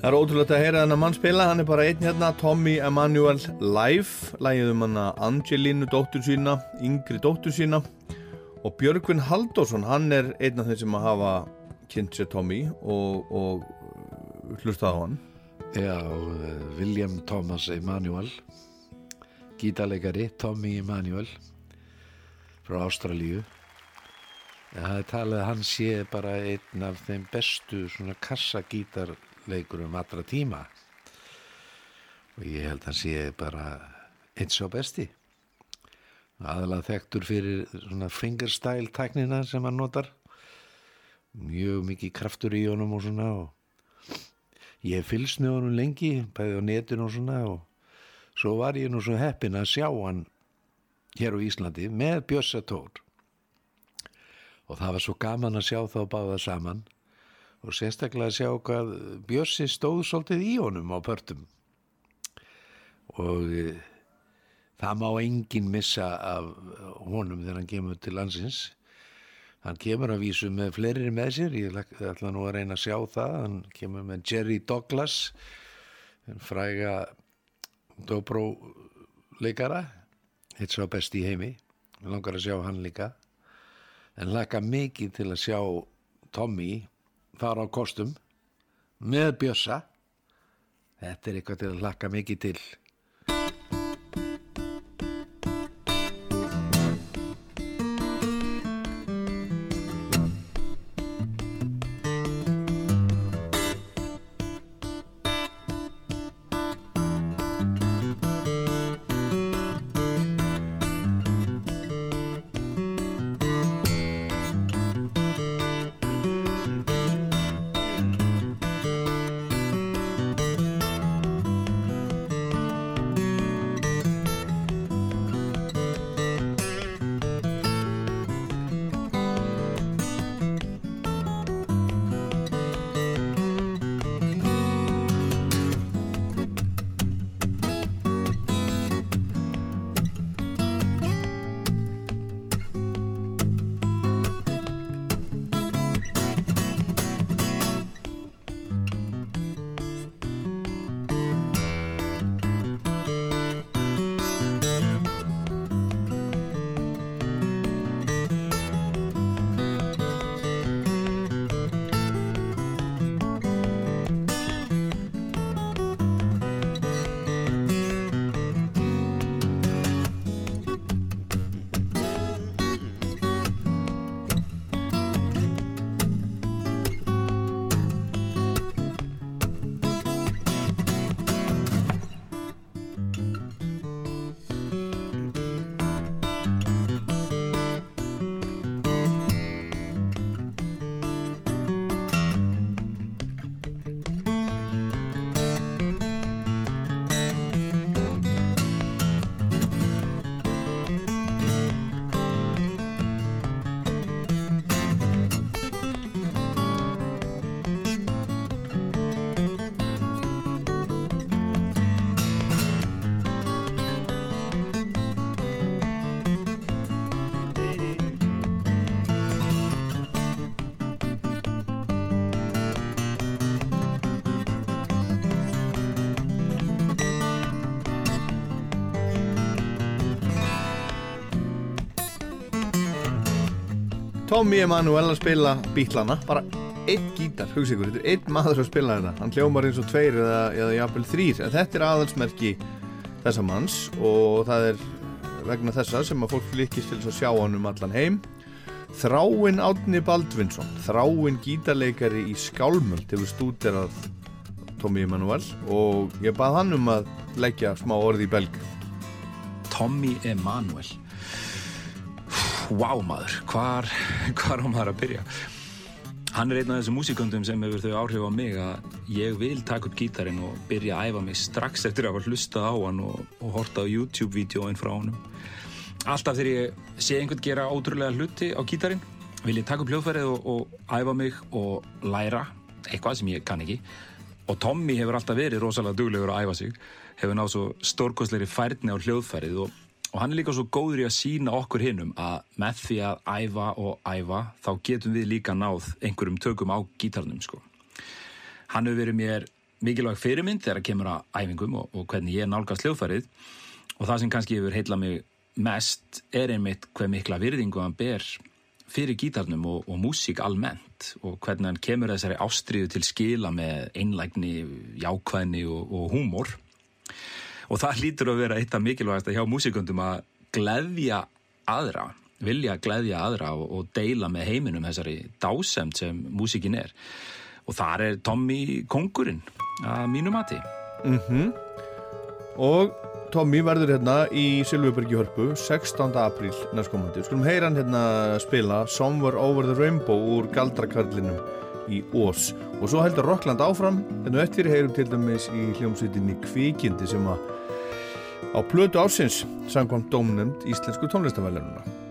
Það er ótrúlega að heyra þennan mann spila, hann er bara einn hérna, Tommy Emanuel Live, lægið um hann Angelínu dóttur sína, yngri dóttur sína og Björgvin Halldórsson, hann er einn af þeim sem að hafa kynnt sér Tommy og, og hlustað á hann. Já, eh, William Thomas Emanuel, gítarleikari Tommy Emanuel frá Ástralíu. Það er talið að hann sé bara einn af þeim bestu svona kassagítarleikurum allra tíma og ég held að hann sé bara eins og besti. Aðalega þekktur fyrir svona fingerstyle tæknina sem hann notar. Mjög mikið kraftur í honum og svona og ég hef fylgst með honum lengi, bæði á netinu og svona og svo var ég nú svo heppin að sjá hann hér á Íslandi með Bjössa Tór og það var svo gaman að sjá þá báða saman og sérstaklega að sjá hvað Bjössi stóð svolítið í honum á pörtum. Og e, það má enginn missa af honum þegar hann kemur til landsins. Hann kemur að vísu með fleiri með sér. Ég ætla nú að reyna að sjá það. Hann kemur með Jerry Douglas fræga dobro leikara hitt svo best í heimi. Við langar að sjá hann líka. En laka mikið til að sjá Tommy fara á kostum með bjössa. Þetta er eitthvað til að laka mikið til Tommy Emanuel að spila bítlana bara einn gítar, hugsa ykkur, þetta er einn maður að spila þetta. Hann hljómar eins og tveir eða, eða jafnvel þrýr, en þetta er aðalsmerki þessa manns og það er vegna þessa sem að fólk flikist til að sjá hann um allan heim. Þráinn Átni Baldvinsson Þráinn gítarleikari í Skálmöld hefur stúderað Tommy Emanuel og ég bað hann um að leggja smá orði í belg. Tommy Emanuel Vá maður, hvar, [LAUGHS] hvar á maður að byrja? Hann er einn af þessum músiköndum sem hefur þau áhrif á mig að ég vil taka upp gítarinn og byrja að æfa mig strax eftir að hafa hlustað á hann og, og horta á YouTube-vídeóin frá hann. Alltaf þegar ég sé einhvern gera ótrúlega hluti á gítarinn vil ég taka upp hljóðfærið og, og æfa mig og læra eitthvað sem ég kann ekki. Og Tommy hefur alltaf verið rosalega duglegur að æfa sig, hefur náð svo stórkostleiri færni á hljóðfærið og Og hann er líka svo góður í að sína okkur hinnum að með því að æfa og æfa þá getum við líka náð einhverjum tökum á gítarnum sko. Hann hefur verið mér mikilvæg fyrirmynd þegar það kemur að æfingum og, og hvernig ég nálgast hljóðfærið og það sem kannski hefur heitla mig mest er einmitt hver mikla virðingu hann ber fyrir gítarnum og, og músík almennt og hvernig hann kemur þessari ástriðu til skila með einlægni, jákvæðni og, og húmor og það lítur að vera eitt af mikilvægast hjá músikundum að gleðja aðra, vilja gleðja aðra og, og deila með heiminum þessari dásemt sem músikin er. Og þar er Tommy kongurinn að mínu mati. Mm og Tommy verður hérna í Silvubergi hörpu 16. apríl næstkomandi. Við skulum heyra hann hérna spila Somewhere Over the Rainbow úr Galdrakarlinum í Ós og svo heldur Rockland áfram en eftir heyrum til dæmis í hljómsveitinni Kvikindi sem að á plötu ársins samkvæmt dómnefnd Íslensku tónlistavælununa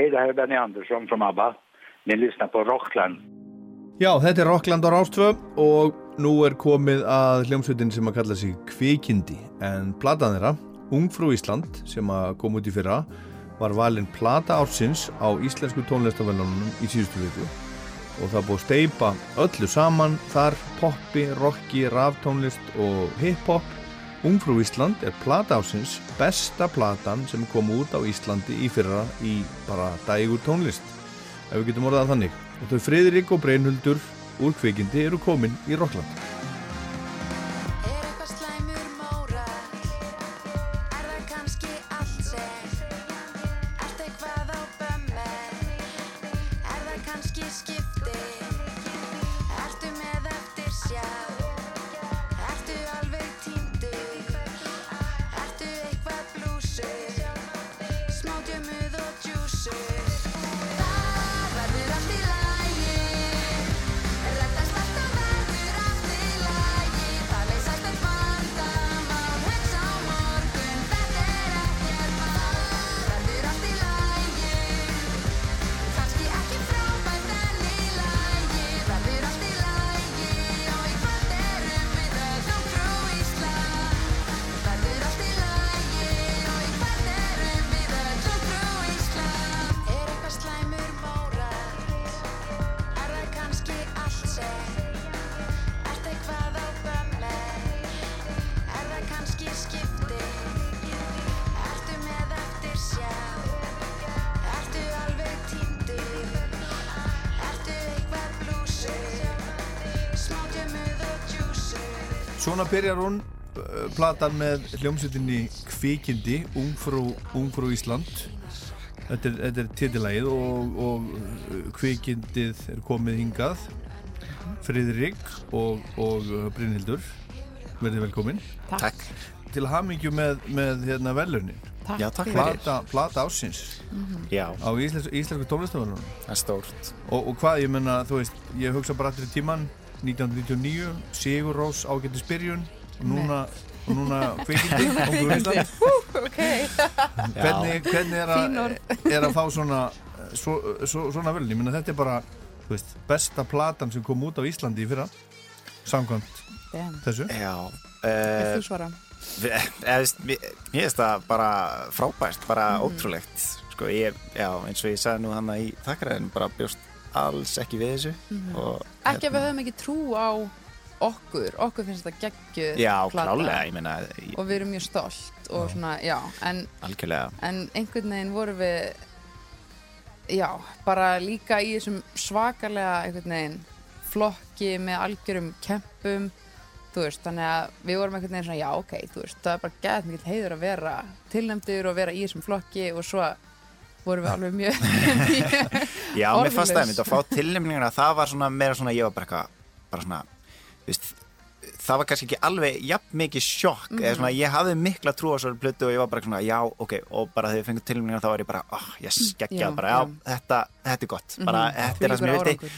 Hej, det här är Benny Andersson från ABBA. Ni lyssnar på Rockland. Já, þetta er Rockland á Rástvö og nú er komið að hljómsveitin sem að kalla sig Kvikindi en platan þeirra, Ungfrú Ísland sem að kom út í fyrra var valinn plata ársins á íslensku tónlistafælunum í síðustu viku og það búið steipa öllu saman þar poppi, rocki, ráftónlist og hip-hop Ungfrú Ísland er plata ásins besta platan sem kom út á Íslandi í fyrra í bara dægur tónlist. Ef við getum orðað þannig. Og þau Friðrik og Breinhuldur úr kvikindi eru komin í Rockland Svona byrjar hún uh, platan með hljómsveitinni Kvikindi, Ungfrú, Ungfrú Ísland. Þetta er, þetta er titilægið og, og uh, Kvikindið er komið hingað. Friðrik og, og uh, Brynhildur verðið velkomin. Takk. Til hamingju með, með hérna velunin Já, takk fyrir. Plata, plata ásins Mhm. Já. á íslensk, íslensku tónlistafælunum Það er stórt. Og, og hvað, ég menna, þú veist, ég hugsa bara allir í tíman 1999, Sigur Rós ágættis byrjun og núna, og núna kveikindi Ungur [LAUGHS] Ísland ok hvernig, hvernig er, orð. er að fá svona svo, svo, svona vel, ég menna þetta er bara veist, besta platan sem kom út á Íslandi í fyrra samkvæmt Damn. þessu Já uh, þú svara? Mér mér finnst það bara frábært, bara Mhm. ótrúlegt sko, ég, já, eins og ég sagði nú hann í þakkræðin, bara bjóst alls ekki við þessu. Mhm. og, Ekki að við höfum ekki trú á okkur, okkur finnst þetta geggjuð Já, klálega, ég meina ég, og við erum mjög stolt og svona, já, en, en einhvern veginn vorum við já, bara líka í þessum svakalega einhvern veginn flokki með algjörum kempum þú veist, þannig að við vorum einhvern veginn svona, já, ok, þú veist, það er bara gæðt mikið heiður að vera tilnæmdur og vera í þessum flokki og svo vorum við alveg mjög, Já, mér fannst það einmitt að fá tilnefninguna það var svona meira svona, ég var bara eitthvað bara svona, þú veist það var kannski ekki alveg jafn mikið sjokk eða svona, Mhm. ég hafði mikla trú á svo plötu og ég var bara svona, já, ok, og bara þegar ég fengið tilnefninguna þá var ég bara, oh, yes, geggjað Já, bara, já, já. Þetta, þetta er gott bara, Mhm. þetta er það sem ég árangur.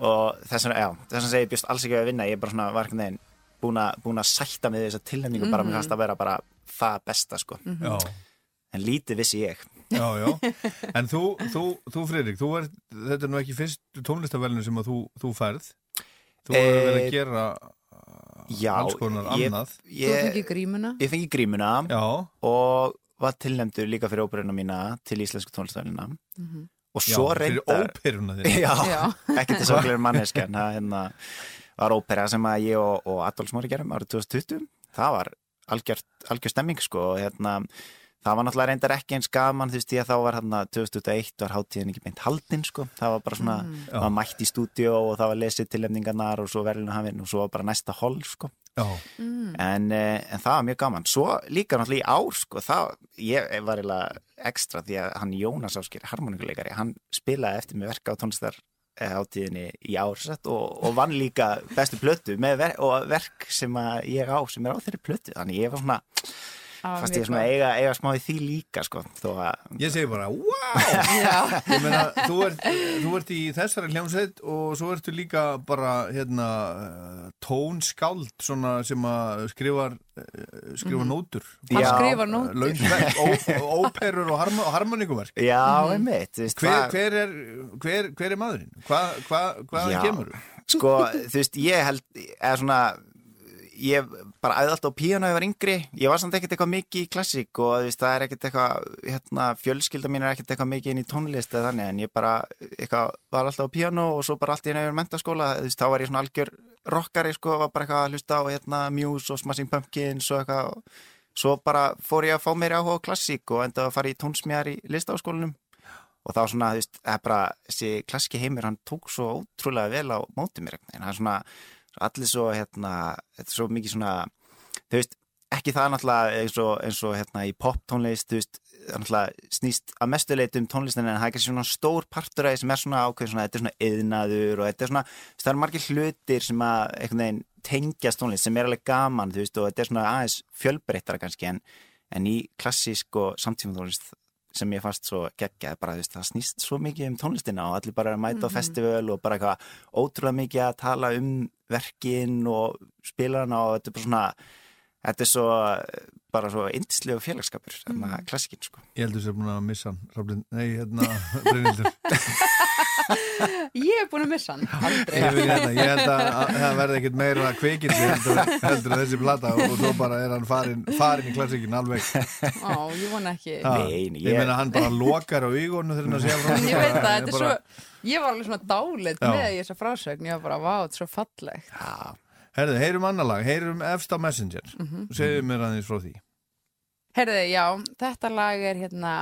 og þess vegna, já, þess vegna segi ég bjóst alls ekki að vinna, ég bara svona var ekki neginn búin að, búin að sætta með þessa tilnefningu bara Mhm. mér fannst að vera bara það besta, sko Mhm. Já. en lítið vissi ég Já, já, en þú, þú, þú Fredrik, þú er, þetta er nú ekki fyrst tónlistavælinu sem að þú, þú færð Þú hefur verið Eh, að gera Já, alls konar ég- annað. Þú fengið grímuna Ég fengi grímuna Já. og var tilnæmdur líka fyrir óperuna mína til íslensku tónlistafélina Mhm. og svo Já, fyrir reyndar óperuna þína. Já, ekki til sorglegur manneskjan það hérna, var ópera sem að ég og, og Adolf Smári gerum árið 2020 það var algjör, algjör stemming sko og hérna Það var náttúrulega reyndar ekki eins gaman þú veist því að þá var hérna 2001 var hátíðin ekki beint haldin sko, það var bara svona Mm. það var mætt í stúdíu og það var lesið tilefningarnar og svo verðinu hafinn og svo var bara næsta hol sko Já. Mm. en, eh, en það var mjög gaman svo líka náttúrulega í ár sko það, ég var eiginlega ekstra því að hann Jónas Áskir, harmonikuleikari hann spilaði eftir mig verka á tónlistar hátíðinni í ár sett, og, og vann líka bestu plötu með ver og verk sem að ég á sem er á þeirri plötu þannig ég var svona fast ég svona gott. eiga, eiga smá í því líka sko þó að Ég segi bara, wow! [LAUGHS] Meina, þú ert, þú ert í þessari hljómsveit og svo ertu líka bara, hérna, tónskáld, svona sem að skrifar, eh, skrifa Mhm. nótur. Óperur og harmo, harmonikuverk. Já, einmitt, þú hver, hver, er, hver, hver er maðurinn? Hva, hva, Já, kemur? Sko, þú veist, ég held eða svona ég bara æði alltaf á píano ef ég var yngri. Ég var samt ekkert eitthvað mikið í klassík og veist, það er ekkert eitthvað hérna, fjölskylda mín er ekkert eitthvað mikið inn í tónlist eða þannig, en ég bara eitthvað, var alltaf á píano og svo bara allt í einu yfir mentaskóla, þú veist, þá var ég svona algjör rockari, sko, var bara eitthvað að hlusta á hérna, Muse og Smashing Pumpkins og eitthvað svo bara fór ég að fá mér áhuga á klassík og endaði að fara í tónsmjar í listaháskólanum. Og þá svona, þú veist, það er bara þessi klassiki heimur, hann tók svo ótrúlega vel á móti mér, en það er svona allir svo, hérna, þetta er svo mikið svona, þú veist, ekki það náttúrulega eins og, eins og hérna í pop tónlist, þú veist, það náttúrulega snýst að mestuleitu um tónlistin en það er kannski svona stór partur af því sem er svona ákveð svona, þetta er svona eðnaður og þetta er svona, það eru margir hlutir sem að einhvern veginn tengjast tónlist sem er alveg gaman, þú veist, og þetta er svona aðeins fjölbreyttara kannski en, en í klassísk og samtíma tónlist sem ég fannst svo geggjað bara, þú veist, það snýst svo mikið um tónlistina og allir bara er að mæta á Mhm. festival og bara eitthvað ótrúlega mikið að tala um verkin og spilarana og þetta er bara svona þetta er svo bara svo indislegu félagskapur mm. Mhm. klassikinn sko Ég heldur sér búin að missa hann, Raflin, nei, hérna, Brynhildur. [LAUGHS] Ég er búin að missa hann Aldrei Ég, vil, hérna, ég held að, að það verði ekkit meira kveikindi heldur, þessi plata og svo bara er hann farin, farin í klassikin alveg. Ó, ég vona ekki Ha, Nei, nei, Ég ég- meina hann bara lokar á augunum þegar hann sé frá. Ég veit það, þetta er svo Ég var alveg svona dálit Já. með í þessa frásögn Ég var bara, vá, þetta er svo fallegt Já. Herðu, heyrum annar lag, heyrum efst á Messenger. Mhm. Segðu mér aðeins frá því. Herði, já, þetta lag er hérna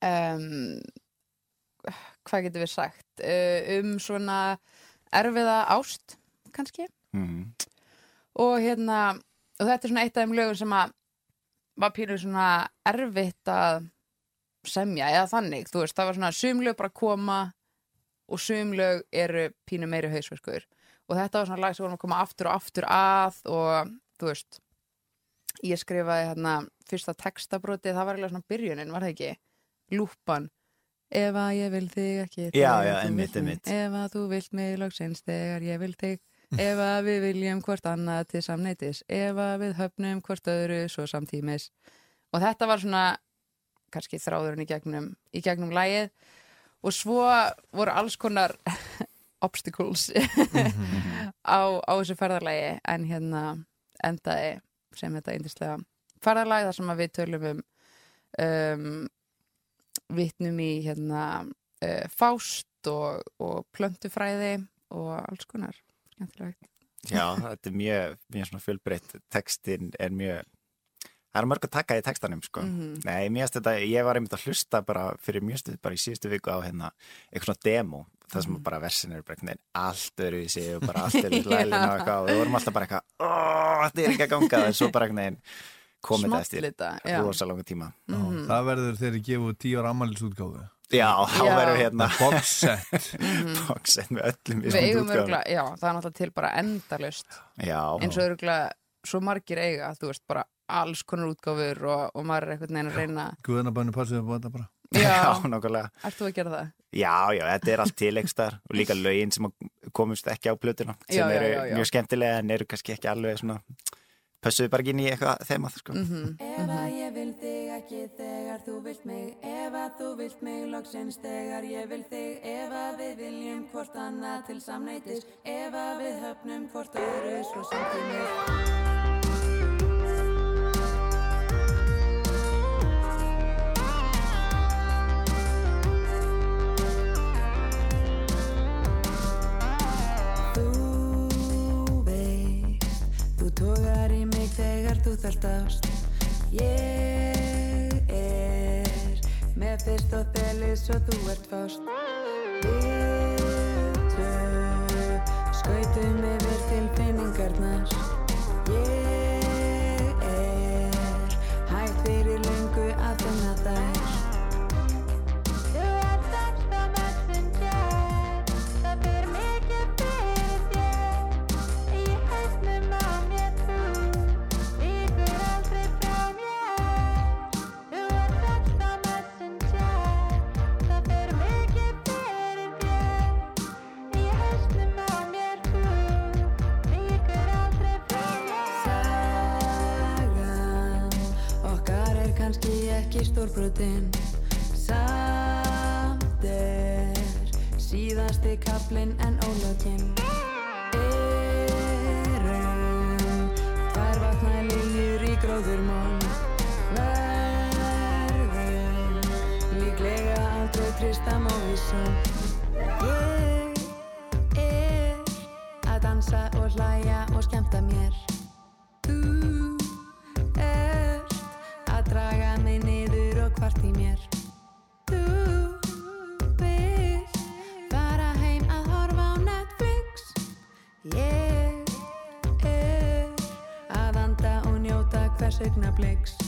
um, hvað getur við sagt uh, um svona erfiða ást kannski mm. og hérna og þetta er svona eitt af þeim lögum sem að var pínur svona erfitt að semja eða þannig, þú veist, það var svona sumlög bara koma og sumlög eru pínu meiri hausverkur og þetta var svona lag sem vorum að koma aftur og aftur að og þú veist ég skrifaði hérna fyrsta textabrótið, það var eiginlega svona byrjunin, var það ekki? Lúpan Ef að ég vil þig ekki Já, já, einmitt, einmitt. Ef að þú vilt mig loksins þegar ég vil þig. Ef að við viljum hvort annað til samneitis Ef að við höfnum hvort öðru svo samtímis. Og þetta var svona kannski þráðurinn í gegnum í gegnum lægið og svo voru alls konar [LAUGHS] obstacles [LAUGHS] á, á þessu ferðarlægi en hérna endaði sem þetta yndislega ferðarlægi þar sem við tölum um, um vitnum í hérna uh, fást og, og plöntufræði og alls konar. Skemmtilegt. Já, þetta er mjög, mjög fjölbreytt. Textin er mjög það er mörg að taka í textanum sko. Mhm. Nei, mér finnst þetta, ég var einmitt að hlusta bara fyrir mjög stuð, bara í síðustu viku á hérna eitthvað svona demo, það sem Mhm. bara versin eru bara einhvern veginn allt öru í sig og bara allt öru í [LAUGHS] lælinu og eitthvað og við vorum alltaf bara eitthvað, óóóó, þetta er ekki að ganga. En svo bara einhvern veginn komið þetta eftir Smallita, já. rosa langa tíma Mhm. Það verður ég gefu tíu ára ammælisútgáfu. Já, þá verður hérna Box set. [LAUGHS] box set með öllum Við eigum útgáfum. örgulega, já, það er náttúrulega til bara endalust Já, eins og örgulega svo margir eiga, þú veist, bara alls konar útgáfur og, og maður er einhvern veginn að reyna Guðanabænu passið upp á þetta bara. [LAUGHS] Já, nákvæmlega ert þú að gera það? Já, já, þetta er allt til ekstar og líka [LAUGHS] lögin sem komust ekki á plötuna sem Já, já, eru já, já. mjög skemmtilega en eru kannski ekki alveg svona pössuðu bara ekki inn í eitthvað þemað sko. Mhm. Ef að ég vil þig ekki þegar þú vilt mig Ef að þú vilt mig loksins þegar ég vil þig ef að við viljum hvort annað til samnætis ef að við höfnum hvort öðru svo samtímis þarstast Ég er með fyrst og þeli svo þú ert fást Við tvö skautum yfir tilfinningarnar Ég ekki stórbrotin Samt er síðasti kaplinn en ólokinn. Erum tvær vatna liljur í gróðurmón Verðum líklega aldrei trista móvísum Ég er að dansa og hlæja og skemmta mér njóta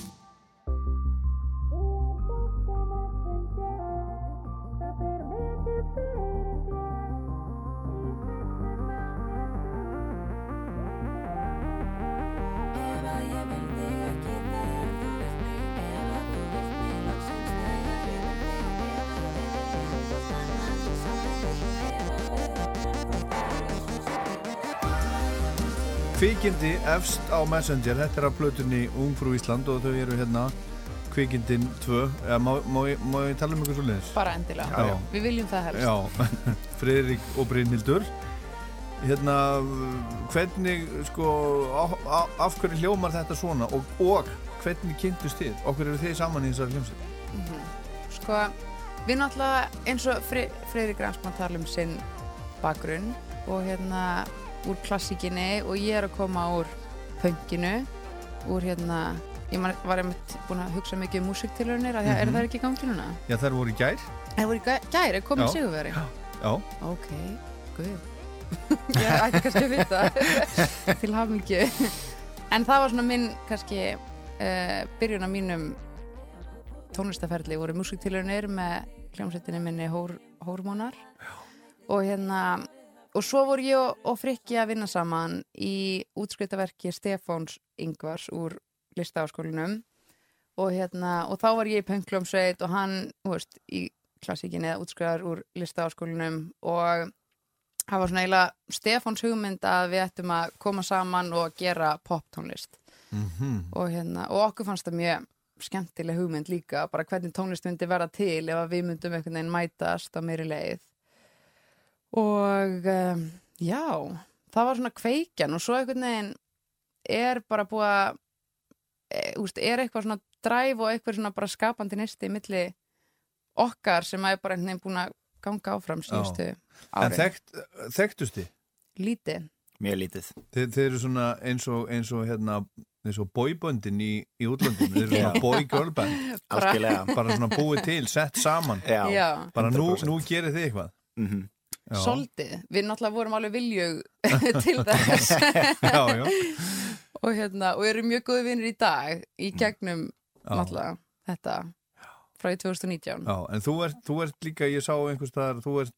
Kvikindi efst á Messenger, þetta er af plötunni Ungfrú Ísland og þau eru hérna Kvikindin 2, eða má, má, má ég tala um ykkur svo leiðis? Bara endilega. Já. Við viljum það helst. Já, [LAUGHS] Friðrik og Brynhildur Hérna, hvernig, sko, á, á, af hverju hljómar þetta svona og, og hvernig kynntust þið? Okkur eru þið saman í þessari hljómsveit? Mhm. Sko, við náttúrulega eins og Freyri Gransmann tala um sinn bakgrunn og hérna úr klassíkinni og ég er að koma úr pönginu, úr hérna, ég var einmitt búin að hugsa mikið um músiktilhörnir, mm -hmm. er Mhm. það ekki í gangi núna? Já, þær voru í gær Það voru í gæ- gær, er komið Já. sigurveri? Já, Ok, guð [LAUGHS] Ég ætti kannski að vita [LAUGHS] til hafmyggju En það var svona minn kannski uh, byrjun á mínum tónlistaferli voru músiktilunir með hljómsveitinni minni Hór, Hórmónar og hérna og svo voru ég og, og Frikki að vinna saman í útskrittaverki Stefáns Ingvars úr listaáskólinum og hérna og þá var ég í pöngljómsveit og hann, veist, í klassíkinni eða útskriðar úr listaáskólinum og það var svona eiginlega Stefáns hugmynd að við ættum að koma saman og gera poptónlist. Mhm. og, hérna, og okkur fannst það mjög skemmtileg hugmynd líka, bara hvernig tónlist myndi verða til ef við myndum einhvern veginn mætast á meiri leið og um, já það var svona kveikjan og svo einhvern veginn er bara búið að e, úst, er eitthvað svona dræf og eitthvað svona bara skapandi nýsti milli okkar sem er bara einhvern veginn búin að ganga áfram síðustu En árin þekkt, þekktust þið? lítið Mjög lítið. Þið, þið eru svona eins og, eins og hérna eins og boyböndin í, í útlöndum þið eru [LAUGHS] svona Algjörlega. bara svona búið til, sett saman Já. Já. bara nú, 100%. nú gerir þið eitthvað Mhm. Já. Soldið, við náttúrulega vorum alveg viljug [LAUGHS] til þess Já, já. og hérna og erum mjög góði vinnir í dag í gegnum Já. náttúrulega þetta frá í 2019 Já, en þú ert, þú ert líka, ég sá einhvers staðar, þú ert,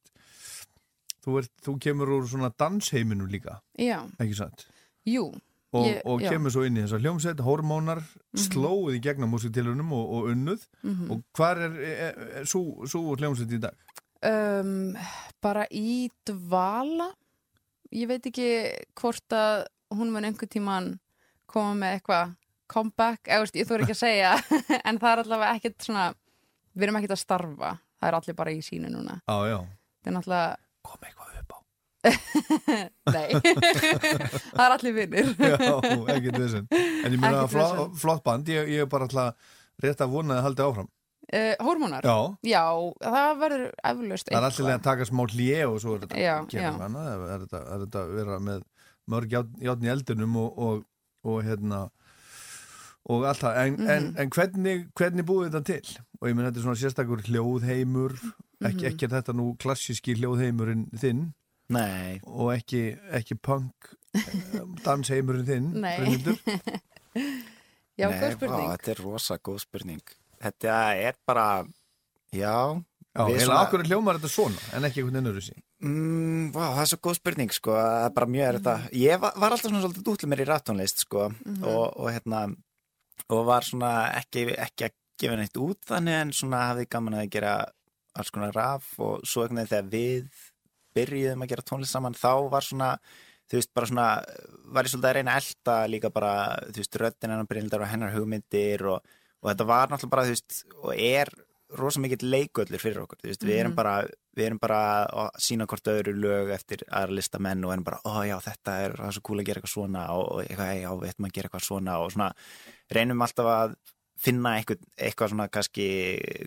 þú ert, þú kemur úr svona dansheiminu líka, Já, ekki satt? jú Og, ég- og kemur svo inn í þessa hljómsveit, hormónar, slóið í gegnum músiktilunum og, og unnuð. Mhm. Og hvar er, er, er svo, svo hljómsveit í dag? Um, bara í dvala. Ég veit ekki hvort að hún mun einhvern tíman koma með eitthvað comeback, eða ég þóri ekki að segja [LAUGHS] en það er allavega ekkert svona við erum ekkert að starfa. Það er allir bara í sínu núna. Já, já. það er náttúrulega kom eitthvað upp á? [LAUGHS] Nei. [LAUGHS] Það er allir vinnir Já, ekkert vissinn En ég meina flott, band, ég, ég er bara alltaf rétt að vona að það haldi áfram uh, Hórmónar? Já. það verður eflaust Það er alltaf að taka smá hlje og svo er þetta Já, að gera já. hana, er þetta, er þetta að vera með mörg járn, járn í eldunum og, og, og hérna og allt það, en, en, Mhm. en hvernig, hvernig búið þetta til? Og ég menn þetta er svona sérstakur hljóðheimur ekki, ekki er þetta nú klassíski hljóðheimurinn þinn Nei. og ekki, ekki punk eh, dansheimurinn þinn Nei. [LAUGHS] Já, Nei, góð spurning. Vá, þetta er rosa góð spurning. Þetta er bara, já. Já, heila okkur er hljómar þetta svona en ekki einhvern veginn öðru sí Mm, vá, það er svo góð spurning, sko, það er bara mjög er þetta. Ég var, var alltaf svona svolítið útlið mér í rattónlist, sko, Mhm. og, og hérna, og var svona ekki, ekki að gefa neitt út þannig en svona hafði gaman að gera alls konar raf og svo einhvern veginn þegar við byrjuðum að gera tónlist saman, þá var svona, þú veist, bara svona, var ég svolítið að reyna að elta líka bara, þú veist, röddin hennar Brynhildar og hennar hugmyndir og, og þetta var náttúrulega bara, þú veist, og er rosa mikill leikvöllur fyrir okkur, þú veist, við erum Mhm. bara við erum bara að sína hvort öðru lög eftir aðra listamenn og erum bara, ó já, þetta er, það er svo cool að gera eitthvað svona og, og eitthvað, já, við ætlum að gera eitthvað svona og svona, reynum alltaf að finna eitthvað, eitthvað svona kannski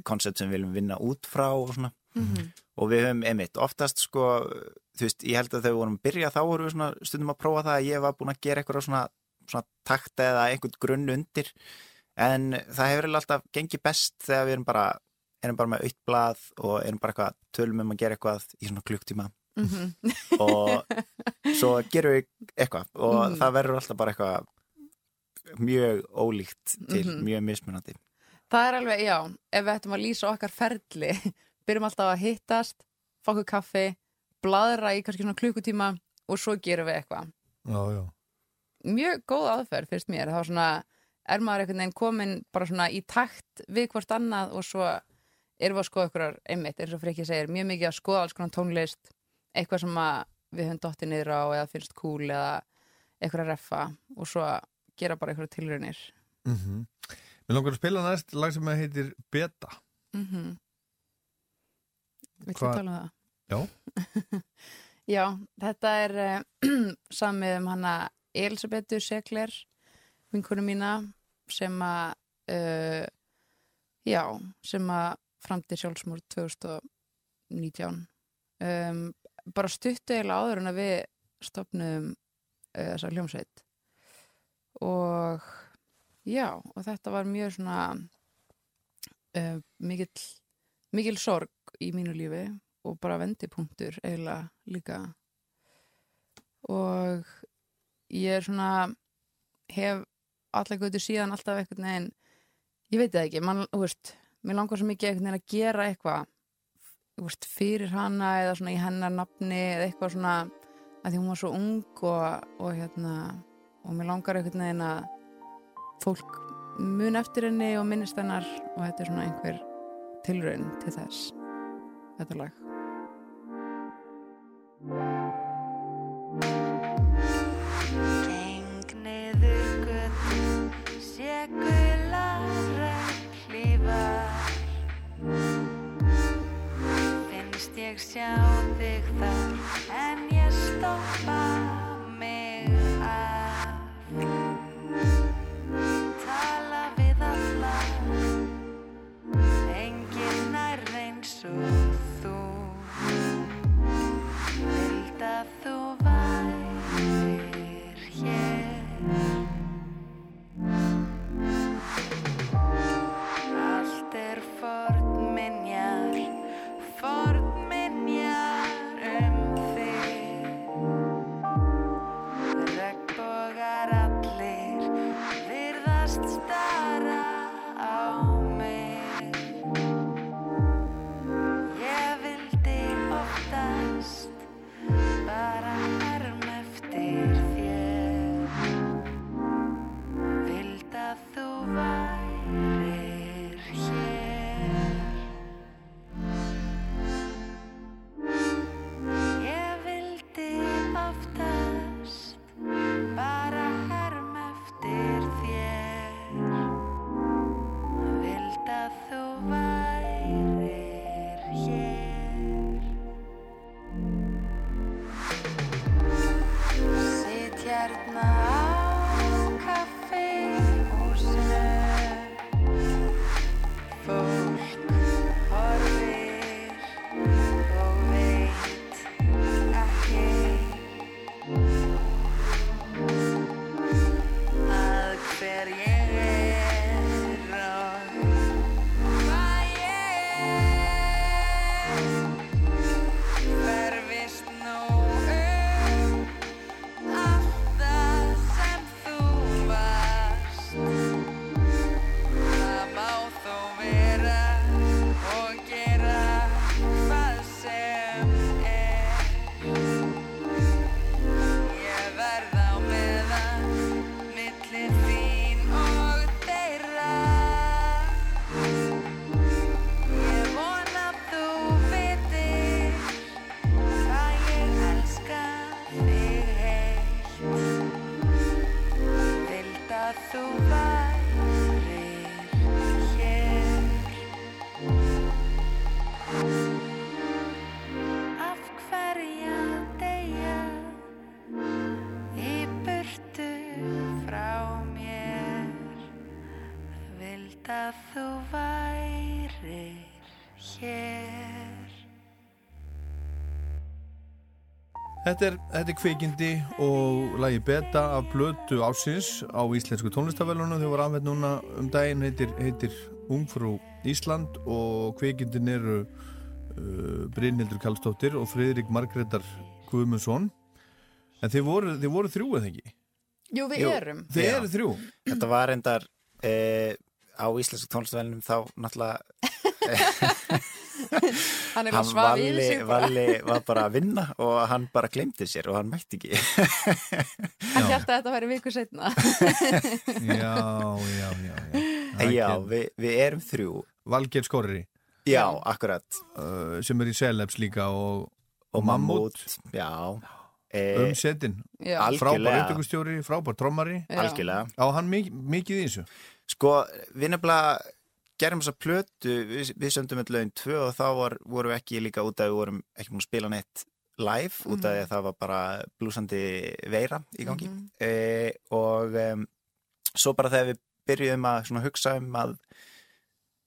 koncept sem við viljum vinna út frá og svona, Mhm. og við höfum einmitt, oftast sko, þú veist, ég held að þegar við vorum að byrja þá vorum við svona stundum að prófa það að ég var búin að gera eitthvað svona, svona takt eða einhvern grunn undir en það hefur alltaf gengið best þegar við erum bara erum bara með aukt blað og erum bara eitthvað tölum um að gera eitthvað í svona klukktíma Mhm. og svo gerum við eitthvað og Mhm. það verður alltaf bara eitthvað mjög ólíkt til Mhm. mjög mismunandi Það er alveg, já, ef við ættum að lýsa okkar ferli, [LAUGHS] byrjum alltaf að hittast, fá okkur kaffi, bladra í kannski svona klukkutíma og svo gerum við eitthvað. Já, já Mjög góð aðferð fyrst mér, það var svona, er maður einhvern veginn komin bara svona í takt við hvort annað og svo erum við að skoða ykkur einmitt, eins og Frikki segir, mjög mikið að skoða alls konar tónlist, eitthvað sem að við höfum dottið niður á eða finnst cool eða eitthvað að reffa og svo gera bara eitthvað tilraunir. mm -hmm. Mér langar að spila næst lag sem heitir Beta Mm Viltu Hvað- tala um það? Já, [LAUGHS] Já, þetta er uh, [CLEARS THROAT] samið um hana Elisabetu Segler, vinkonu mína, sem að, uh, já, sem að framti sjálfsmór 2019. Um, bara stuttu eiginlega áður en að við stopnum uh, þessa hljómsveit. Og já, og þetta var mjög svona uh, mikill, mikil sorg í mínu lífi og bara vendipunktur eiginlega líka og ég er svona hef allar götu síðan alltaf einhvern veginn ég veit það ekki, man, þú veist mér langar svo mikið einhvern veginn að gera eitthvað þú veist, fyrir hana eða svona í hennar nafni eða eitthvað svona að því hún var svo ung og, og hérna og mér langar einhvern veginn að fólk mun eftir henni og minnist hennar og þetta er svona einhver tilraun til þess þetta lag ég sjá þig þar, en ég stoppa Þetta er, þetta er kvikindi og lagi beta af blötu ásins á íslensku tónlistafælunum þau var afhætt núna um daginn heitir, heitir Ungfrú Ísland og kvikindin eru uh, Brynhildur Kallstóttir og Friðrik Margreðar Guðmundsson en þið voru, þið voru þrjú eða ekki? Jú, við erum. Þið eru þrjú? Þetta var endar eh, á íslensku tónlistafælunum þá náttúrulega [LAUGHS] [LAUGHS] Hann er að yfir Valli, sig. Valli var bara að vinna og hann bara glemdi sér og hann mætti ekki. Hann held að þetta væri viku setna. Já, já, já, já. Já, við, við erum þrjú. Valgeir Skorri Já, akkurat. Uh, sem er í Celebs líka og, Og Mammút, já. Eh, Umsetin, Já. frábær upptökustjóri frábær trommari. Já. Á hann mikið, mikið í þessu? Sko, við nefnilega gerum þessa plötu, við, við söndum með lögin tvö og þá var, vorum við ekki líka út að við vorum ekki múin að spila neitt live út af því að það var bara blúsandi veira í gangi Mhm. e, og um, svo bara þegar við byrjuðum að hugsa um að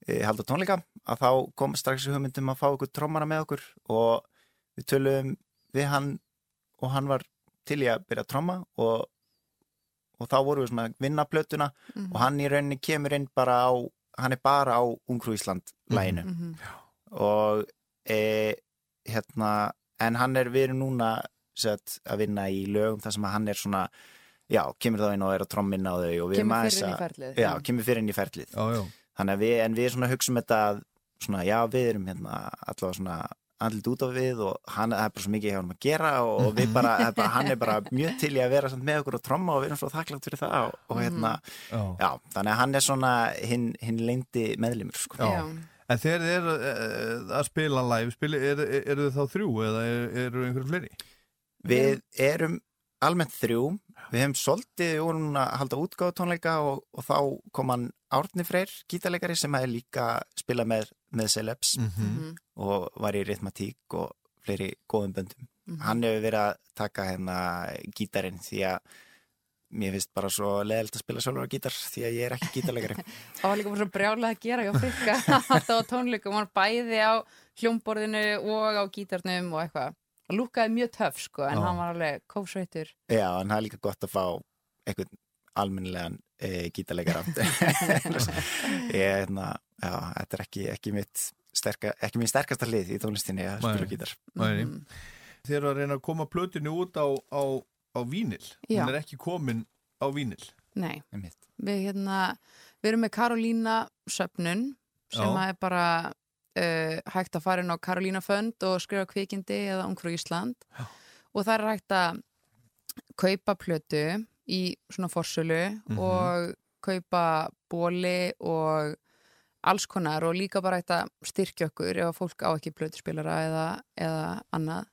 e, halda tónleika að þá kom strax í hugmyndum að fá okkur trommara með okkur og við töluðum við hann og hann var til í að byrja að tromma og, og þá vorum við svona að vinna plötuna Mhm. og hann í rauninni kemur inn bara á hann er bara á Ungfrú Ísland læginu Mhm. og e, hérna en hann er erum núna sett, að vinna í lögum þar sem að hann er svona já, kemur þá inn og er að trommina á þau og við Kemur fyrr inn í að- ferlið, já, já. kemur fyrir inn í ferlið já, já. þannig að við, en við svona hugsaum þetta að svona, já, við erum hérna allavega svona andlit út á við og hann, er bara svo mikið hjá hann að gera og, og við bara, [LAUGHS] er bara, hann er bara mjög til í að vera samt með okkur og tromma og við erum svo þakklátt fyrir það og, og hérna, Já. já, þannig að hann er svona hinn, hinn leyndi meðlimur sko. Já. En þegar þið eru uh, að spila live, spila, eru er, er þið þá þrjú eða eru er einhverju fleiri? Við erum almennt þrjú, við hefum svolítið við vorum núna að halda útgáð tónleika og, og þá kom hann Árni Freyr, gítarleikari sem er líka að spila með, með Celebs Mhm. og var í ritmatík og fleiri góðum böndum. Mhm. Hann hefur verið að taka hérna gítarinn því að mér finnst bara svo leðilt að spila sjálfur á gítar því að ég er ekki gítarleikari. [LAUGHS] Það var líka bara svo brjálega að gera hjá Frikka [LAUGHS] alltaf á tónleikum, hann bæði á hljómborðinu og á gítarnum og eitthvað. Og lúkaði mjög töff sko, en Já. hann var alveg kófsveitur. Já, en það er líka gott að fá einhvern almennilegan e, gítarleikara. [LAUGHS] ég, hérna, já, þetta er ekki, ekki mitt sterka, ekki minn sterkasta hlið í tónlistinni að spila gítar. Nei. Þið eru að reyna að koma plötinu út á, á, á vínil. Já. Hún er ekki komin á vínil. Nei, við, hérna, við erum með Karolína Söfnun sem Já. er bara uh, hægt að fara inn á Karolína Fönd og skrifa kvikindi eða Ungfrú Ísland Já. og það er hægt að kaupa plötu í svona forsölu Mhm. og kaupa bóli og alls konar og líka bara hægt að styrkja okkur ef að fólk á ekki plötuspilara eða, eða annað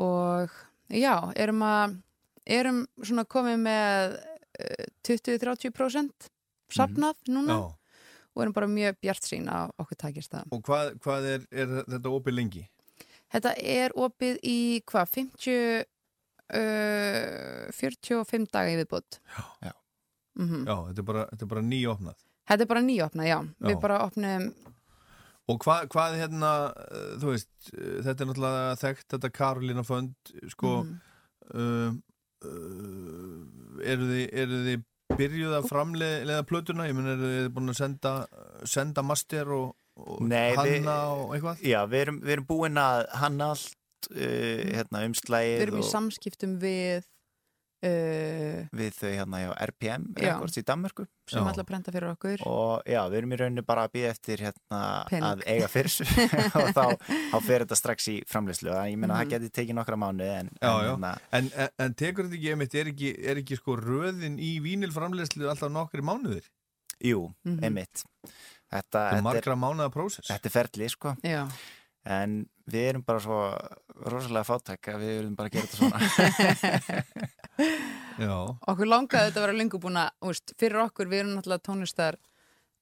og já, erum að erum svona komið með eh, 20-30% safnað núna Já. og erum bara mjög bjart sín að okkur takist það. Og hvað, hvað er, er þetta opið lengi? Þetta er opið í hvað, 50 uh, 45 daga í viðbútt Já. Já, þetta er bara, þetta er bara nýjopnað Þetta er bara nýjopnað, já. Við Já. bara opnum Og hvað, hvað hérna, uh, þú veist, uh, þetta er náttúrulega þekkt, þetta Karolina Fönd, sko, Mhm. uh, uh, eru þið, eru þið byrjuð að framleiða plötuna? Ég menn, eru þið búin að senda, senda master og, og Nei, hanna við- og eitthvað? Já, við erum, við erum búin að hanna allt uh, hérna, umslægið Við erum í og samskiptum við uh, við þau hérna hjá RPM. Records í Danmörku sem ætla að prenta fyrir okkur og já, við erum í rauninni bara að býða eftir hérna Pening. að eiga fyrir þessu [LAUGHS] [LAUGHS] og þá, þá fer þetta strax í framleyslu og ég meina Mhm. það geti tekið nokkra mánu en, Já, en já, hérna, en, en, en tekur þetta ekki, einmitt, er ekki, er ekki sko röðin í vínilframlegslu alltaf nokkri mánuðir? jú, Mhm. einmitt þetta, Þetta er þetta margra mánuða prósess. þetta er ferli sko Já. En við erum bara svo rosalega fátæk að við erum bara að gera þetta svona [LAUGHS] Já. okkur langaði þetta að vera lengur búin að fyrir okkur, við erum náttúrulega tónlistar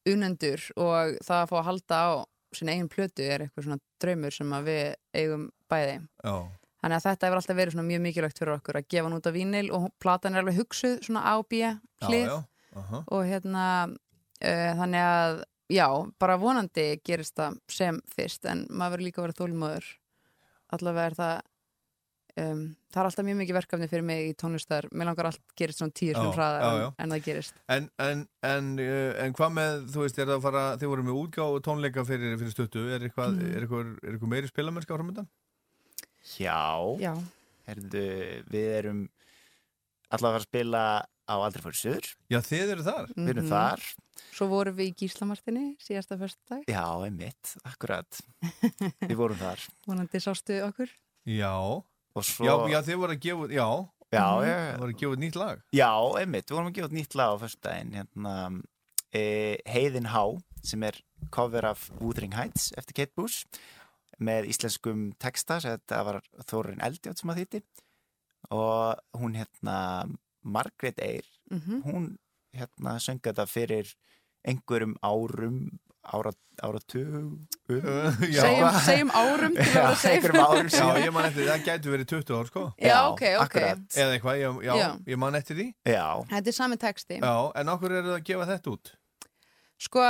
unendur og það að fá að halda á sinna eigin plötu er eitthvað svona draumur sem að við eigum bæði Já. þannig að þetta hefur alltaf verið svona mjög mikilvægt fyrir okkur að gefa hann út af vínil og platan er alveg hugsuð svona á bíja hlið Já, já. Aha. og hérna uh, þannig að já, bara vonandi gerist það sem fyrst en maður verður líka að vera þólmóður allavega er það um, það er alltaf mjög mikið verkefni fyrir mig í tónlistar. Mér langar allt gerist svona slum Já, hraðar en, en það gerist. En, en, en, uh, en hvað með, þú veist, er það að fara, þið voru með útgáð og tónleika fyrir, fyrir stuttu, er eitthvað, Mhm. er eitthvað, er eitthvað meiri spilamennska á framöndan? Já, Já. Herðu, við erum allavega að fara að spila á Aldrei fór söður Já, þið eru þar. Við erum Mhm. þar Svo vorum við í Gíslamartinni síðasta fyrsta dag Já, einmitt, akkurat Við vorum þar [LAUGHS] vonandi sástu okkur Já. Og svo Já, já, þið voru að gefa, út- já. Já, Mhm. já, Þið voru að gefa út nýtt lag. Já, einmitt, við vorum að gefa út nýtt lag á föstudaginn hérna, e, Heiðin Há sem er cover af Wuthering Heights eftir Kate Bush með íslenskum texta sem þetta var Þórin Eldjátt sem að þýtti og hún hérna Margrét Eyr Mhm. hún hérna söng þetta fyrir einhverjum árum ára, áratug Já. Segjum- segjum árum til [LAUGHS] að vera einhverjum árum Já, ég man eftir, því, það gætu verið 20 ár, sko. Já, ok, ok. akkurat. Eða eitthvað, já, já, Já. ég man eftir því. Já. Þetta er sami texti Já, en okkur eru það að gefa þetta út? Sko,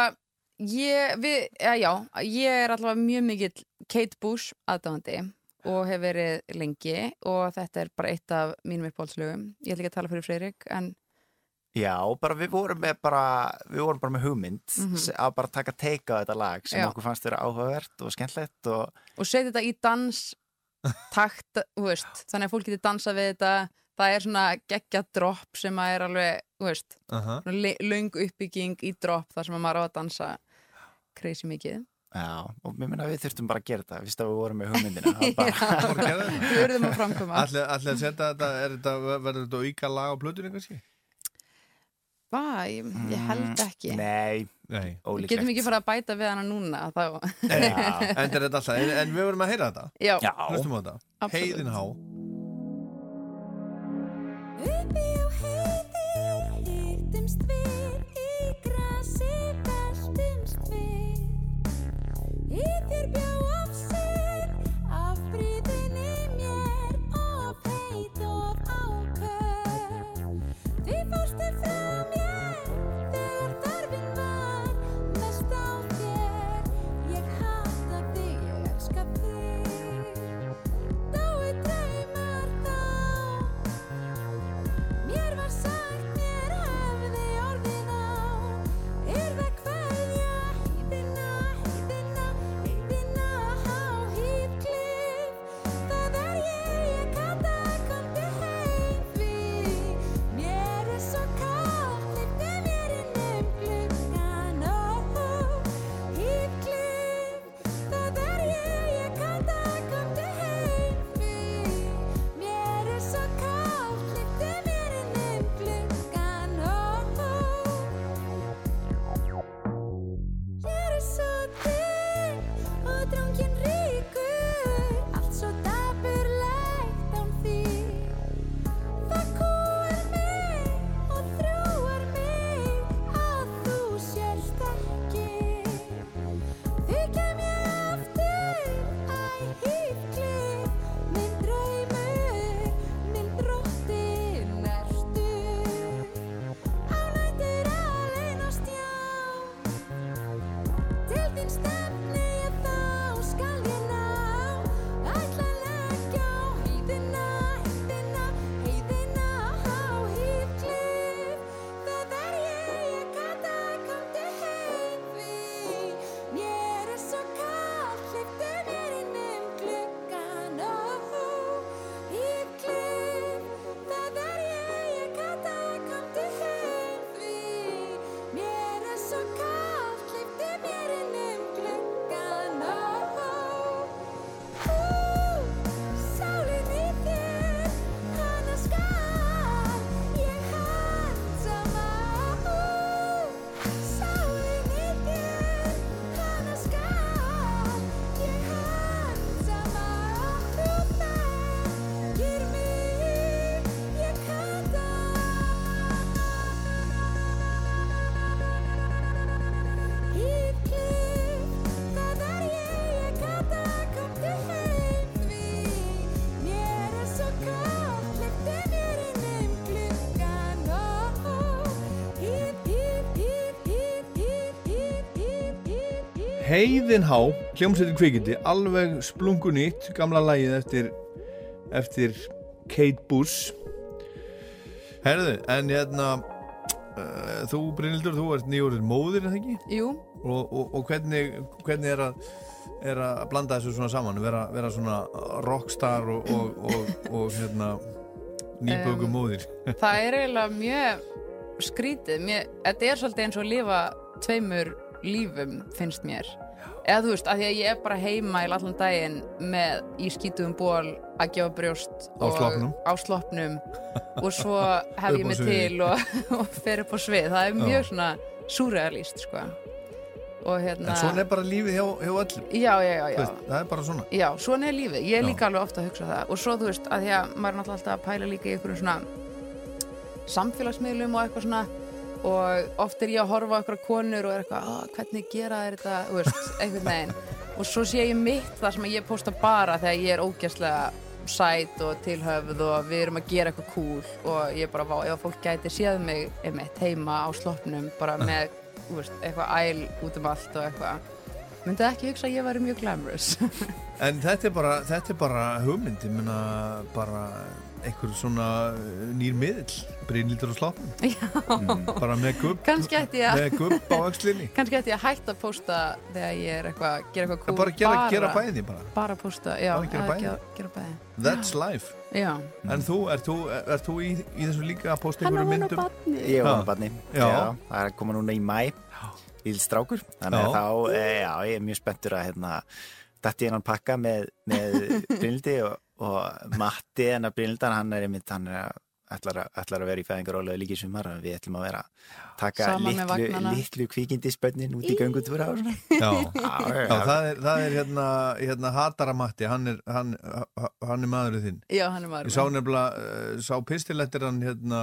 ég, við, já, já, ég er allavega mjög mikill Kate Bush aðdáðandi og hef verið lengi og þetta er bara eitt af mínum uppáhaldslögum. Ég ætla ekki að tala fyrir Freyrik, en Já, bara við vorum með bara við vorum bara með hugmynd Mhm. se- að bara taka teika á þetta lag sem Já. okkur fannst vera áhugavert og skemmtlegt og og setja þetta í dans takt, þú veist, [LAUGHS] þannig að fólk getur dansað við þetta. Það er svona geggja drop sem að er alveg, þú veist, Aha. svona le- löng uppbygging í drop þar sem að maður á að dansa crazy mikið. Já, og mér meina við þurftum bara að gera þetta Vist að við vorum með hugmyndina. [LAUGHS] Við verðum að framkoma. Allir að setja þetta, er þetta, verður þetta auka lag á plötunni kannski? Vá, ég, ég held ekki. Mm, Nei, Nei. Við ólíklegt getum ekki fara að bæta við hana núna þá... Já, en þetta alltaf, en, en við verðum að heyra þetta. Já. Já. Hlustum á þetta. Absolutt. Heiðin há. Heiðin Há, hljómsveitin kvikindi, alveg splungunýtt, gamla lagið eftir, eftir Kate Bush. Herðu, en hérna, uh, þú Brynildur, þú ert nýjórið móðir, er það ekki? Jú. Og, og, og hvernig, hvernig er að, er að blanda þessu svona saman, vera, vera svona rockstar og, og, og, og hérna, nýböku Um, móðir? það er eiginlega mjög skrítið þetta er svolítið eins og að lifa tveimur lífum finnst mér eða þú veist, að því að ég er bara heima í allan daginn með í skítuðum ból að gefa brjóst Á sloppnum. á sloppnum [LAUGHS] og svo hef ég mig til og, [LAUGHS] og fer upp á svið það er Já. mjög svona súrealíst sko. og hérna En svona er bara lífið hjá, hjá öllum. já, já, já, já. Veist, það er bara svona. Já, svona er lífið. Ég er Já. líka alveg ofta að hugsa það. Og svo, þú veist, að því að maður er náttúrulega alltaf að pæla líka í einhverjum svona samfélagsmiðlum og eitthvað svona og oft er ég að horfa á einhverja konur og er eitthvað, "Ah, hvernig gera þér þetta, veist, einhvern veginn. Og svo sé ég mitt þar sem ég posta bara þegar ég er ógæslega sæt og tilhöfð og við erum að gera eitthvað cool og ég er bara, vá, ef fólk gæti séð mig einmitt heima á sloppnum bara með, þú veist, eitthvað æl út um allt og eitthvað. Myndi ekki hugsa að ég væri mjög glamorous. [LAUGHS] En þetta er bara, þetta er bara hugmynd, ég meina bara einhver svona uh, nýr miðill, Brynildur og Sloppin. [LAUGHS] Já. Bara með gubb á öxlinni. [LAUGHS] kannski ætti ég að hætta að posta þegar ég er eitthvað að gera eitthvað cool bara gera- gera bæði bara. bara posta, já, Bara gera bæði. gera, bæði That's life. Já. En þú, ert þú, ert þú í, í þessu líka að posta einhverju myndum? Ég var á barni, Já. já. það er að koma núna í mæ Líl strákur, þannig að Já. þá e, já, ég er mjög spenntur að hérna, dætti einan pakka með, með [LAUGHS] Brynildi og, og Matti hennar Brynildan, hann er einmitt hann er að ætlar að, ætlar að vera í fæðingarólega líki sumar við ætlum að vera að taka litlu, litlu kvikindisbönnin út í göngutúra og svona [LAUGHS] Já, já, Já það, er, það er hérna, hérna Hataramatti, hann er, hann, hann er maðurinn þinn. Já, hann er maðurinn Ég sá nefnilega, uh, sá pistilettir hann hérna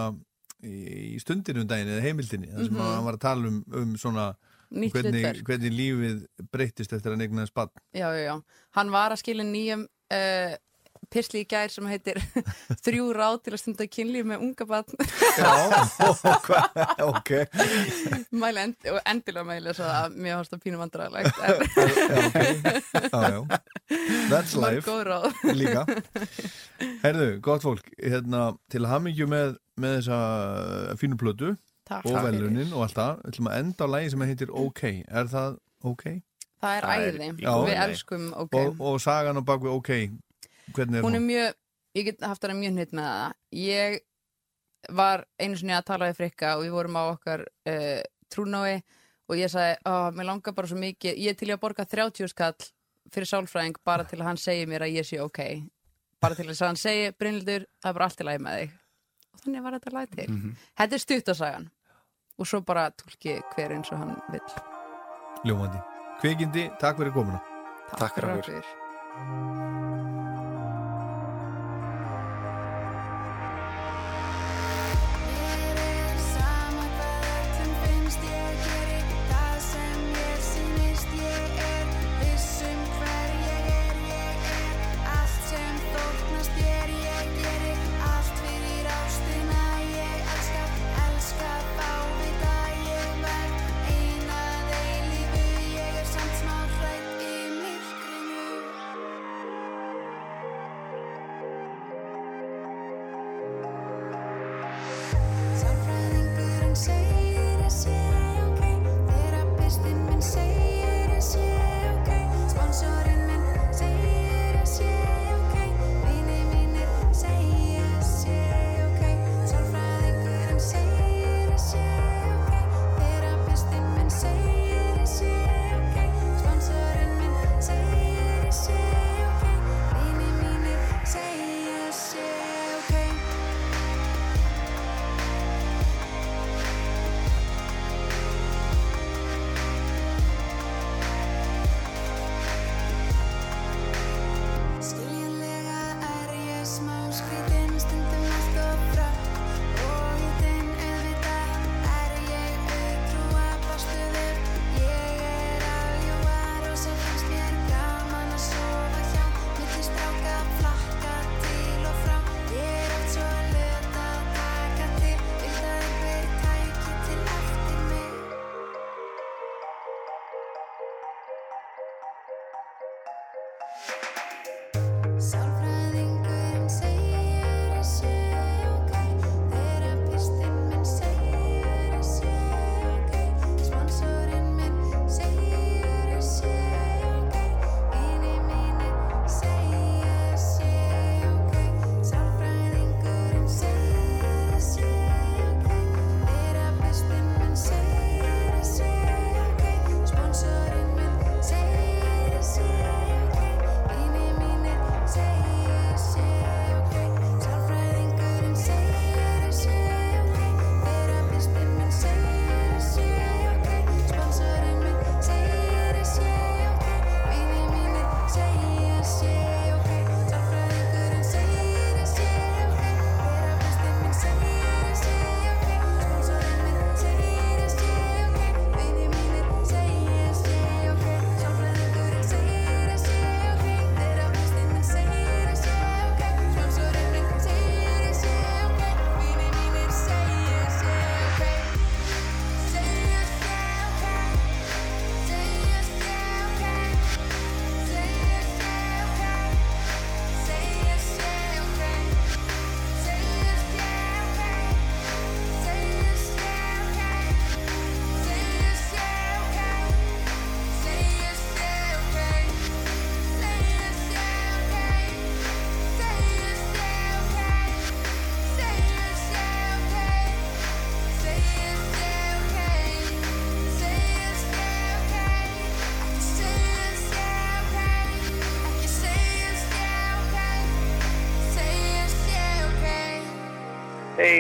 í, í stundinu um daginn eða heimildinni, þar sem Mhm. hann var að tala um, um svona hvernig, hvernig lífið breyttist eftir að negnaði spatt. já, já, já, hann var að skilja nýjum uh, pisli í gær sem heitir [LAUGHS] þrjú ráð til að stunda kynlíf með unga barn. [LAUGHS] Ok. Mæli end, endilega mæli þess að mér fannst það pínum vandræðilegt [LAUGHS] en Já, já. That's life. líka. Herðu, gott fólk hérna, til hamingju með, með þessa fínu plötu Takk. og velunin og allt það. Við ætlum að enda á lagi sem heitir OK. Er það OK? það er æði, Já. við elskum ok. Og, og sagan á bakvið OK Hvernig er hún hún? er mjög, ég get haft hana mjög hnitt með það ég var einu sinni að tala við Frikka og við vorum á okkar uh, trúnái og ég sagði, ó, mér langar bara svo mikið ég er til að borga 30 skall fyrir sálfræðing bara til að hann segi mér að ég sé ok. Bara til þess að hann segi, Brynildur, það er bara allt í lagi með þig. Og þannig var þetta lag til. Mhm. þetta er stuttasagan og svo bara tólki hver eins og hann vill. Ljómandi. Kvikindi, takk fyrir komuna. Takk fyrir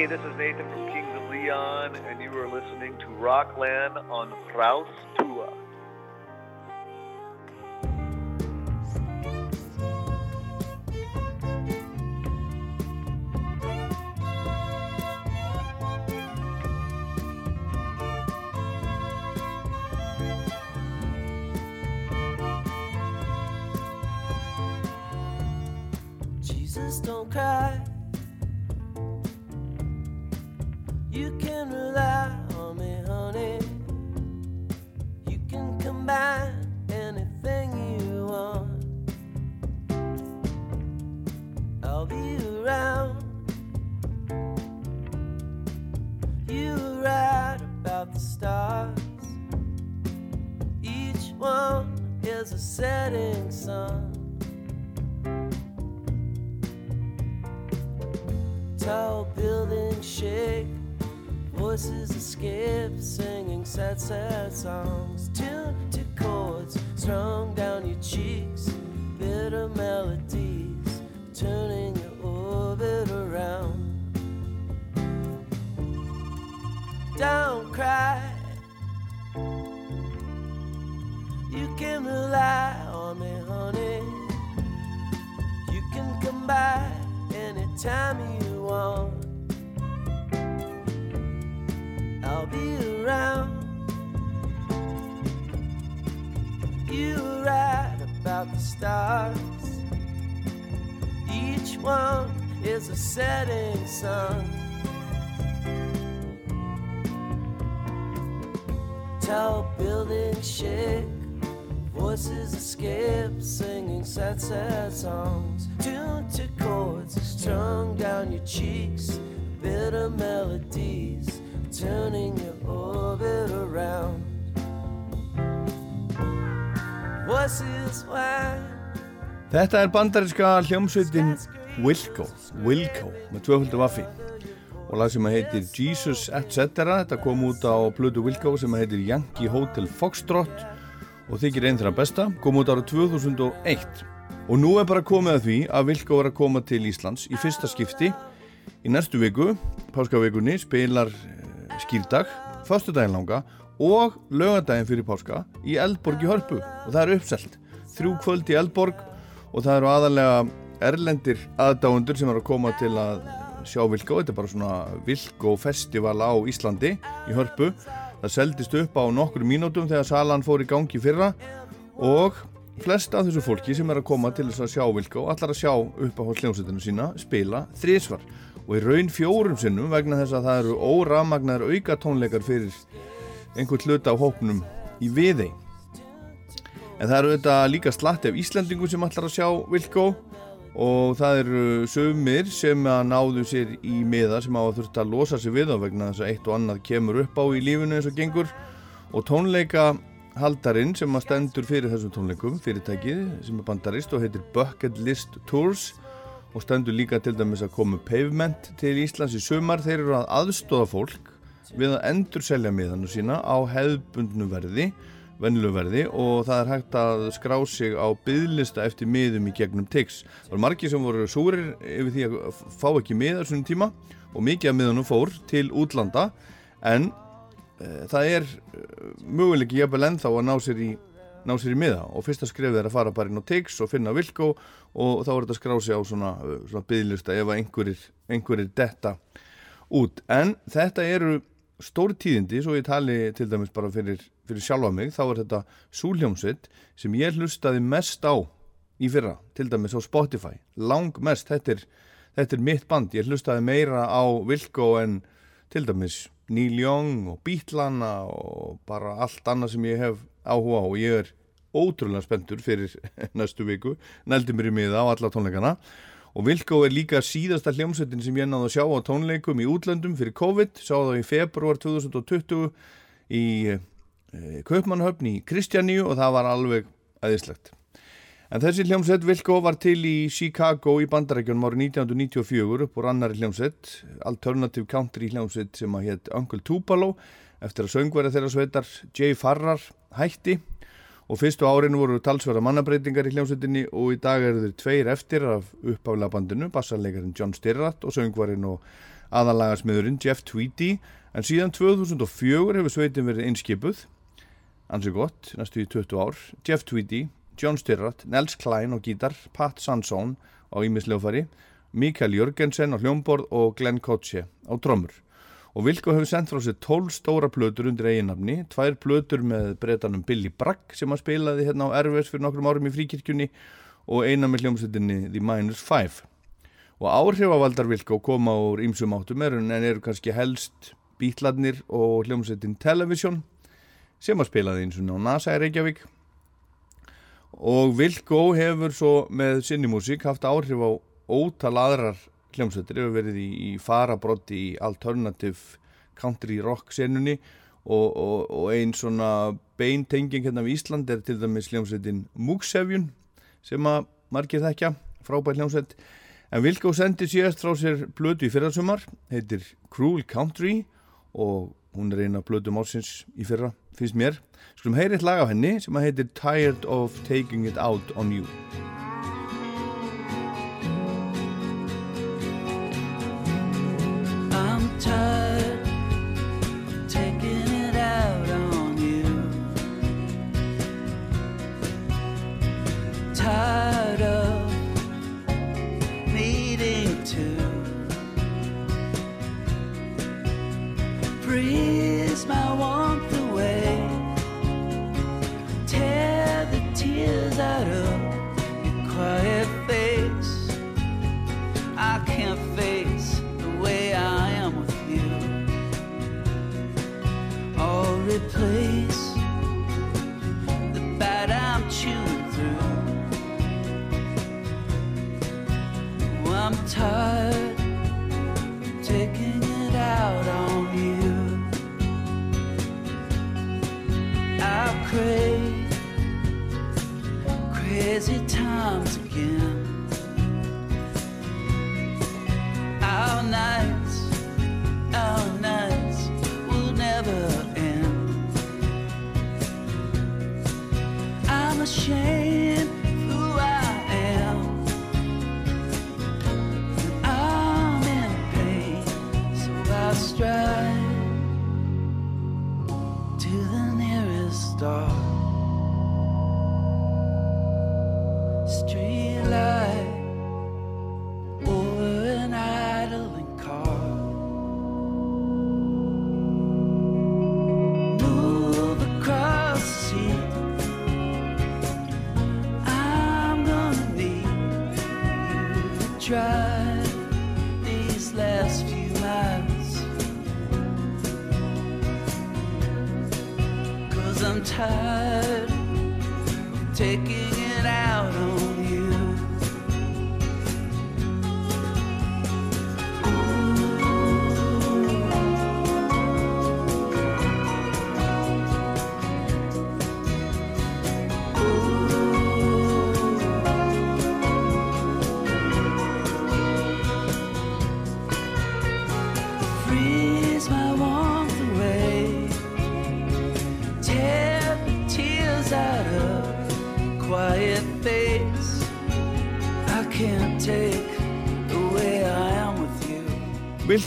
This is Nathan from Kings of Leon, and you are listening to Rockland on Rouse Þetta er bandarinska hljómsveitin Wilco, Wilco með tvöföldu vaffi og lag sem heitir Jesus etc. Þetta kom út á blödu Wilco sem heitir Yankee Hotel Foxtrot og þykir einn þeirra besta, kom út ára 2001 og nú er bara komið að því að Wilco er að koma til Íslands í fyrsta skipti í næstu viku, páskavikunni spilar eh, skýrdag, föstudaginn langa og lögadaginn fyrir páska í Eldborg í Hörpu. Og það er uppselt. Þrjú kvöld í Eldborg og það eru aðalega erlendir aðdáundur sem eru að koma til að sjá Vilko, þetta er bara svona Vilko festival á Íslandi í Hörpu. Það seldist upp á nokkur mínútum þegar salan fór í gangi fyrra og flest af þessu fólki sem er að koma til þess að sjá Vilko allar að sjá upp á hljómsveitinu sína spila þrísvar og í raun fjórum sinnum vegna þess að það eru óramagnar auka tónleikar fyrir einhvern hluta á hópnum í viðei En það eru þetta líka slatti af Íslandingum sem ætlar að sjá Vilko og það eru sömur sem að náðu sér í miða sem á að þurft að losa sig við á vegna þess að eitt og annað kemur upp á í lífunu eins og gengur. Og tónleika haldarinn sem að stendur fyrir þessum tónleikum, fyrirtækið sem er bandarist og heitir Bucket List Tours og stendur líka til dæmis að koma Pavement til Íslands í sumar. Þeir eru að aðstóða fólk við að endur selja miðanu sína á hefðbundnu verði vennilu verði og það er hægt að skrá sig á byðlista eftir miðum í gegnum Tix. Það var margir sem voru súrir yfir því að fá ekki miða þessum tíma og mikið af miðunum fór til útlanda en e, það er möguleiki jafnvel ennþá að ná sér í ná sér í miða og fyrsta skrefið er að fara bara inn á Tix og finna Vilko og þá er þetta að skrá sig á svona, svona byðlista ef einhverjir, einhverjir detta út en þetta eru stóri tíðindi, svo ég tali til dæmis bara fyrir, fyrir sjálfa mig, þá er þetta súljómsveit sem ég hlustaði mest á í fyrra, til dæmis á Spotify, lang mest, þetta er, þetta er mitt band, ég hlustaði meira á Vilko en til dæmis Neil Young og Beatlana og bara allt annað sem ég hef áhuga á. Og ég er ótrúlega spenntur fyrir [LAUGHS] næstu viku, nældi mér í miða á alla tónleikana. Og Vilko er líka síðasta hljómsveitin sem ég náðu að sjá á tónleikum í útlöndum fyrir COVID, sá það í februar 2020 í e, Kaupmannhöfn í Kristjaníu og það var alveg aðeinslegt. En þessi hljómsveit Vilko var til í Chicago í bandarækjunum árið 1994 upp úr annari hljómsveit, Alternative Country hljómsveit sem að hétt Uncle Tupalo eftir að söngverða þeirra sveitar Jay Farrar hætti og fyrstu árin voru talsverða mannabreitingar í hljómsveitinni og í dag eru þeir tveir eftir af uppáflega bandinu, bassarleikarinn John Stirratt og söngvarinn og aðalagasmiðurinn Jeff Tweedy. En síðan 2004 hefur sveitin verið einskipuð ansi gott, næstu í 20 ár. Jeff Tweedy, John Stirrat, Nels Klein á gítar, Pat Sansón á ímisljófari, Mikael Jörgensen á hljómborð og Glenn Kotche á trommur og Vilko hefur sendt frá sér 12 stóra plötur undir eiginnafni, tvær plötur með breytanum Billy Bragg sem að spilaði hérna á Erfes fyrir nokkrum árum í fríkirkjunni og eina með hljómsveitinni The Minus Five. Og áhrifavaldar Vilko koma úr ýmsum áttum erun en eru kannski helst Bítladnir og hljómsveitin Television sem að spilaði eins og á NASA í Reykjavík. Og Vilko hefur svo með sinni músík haft áhrif á ótal aðrar hljómsveitir hefur verið í, í farabrotti í alternative country rock senunni og, og, og einn svona beintenging hérna við Ísland er til dæmis hljómsveitin Múksefjun sem að margir þekkja, frábært hljómsveit. En Vilko sendi síðast frá sér blödu í fyrrasumar, heitir Cruel Country og hún er eina blödu málsins í fyrra, finnst mér. Skulum heyri eitt lag af henni sem að heitir Tired of Taking It Out on You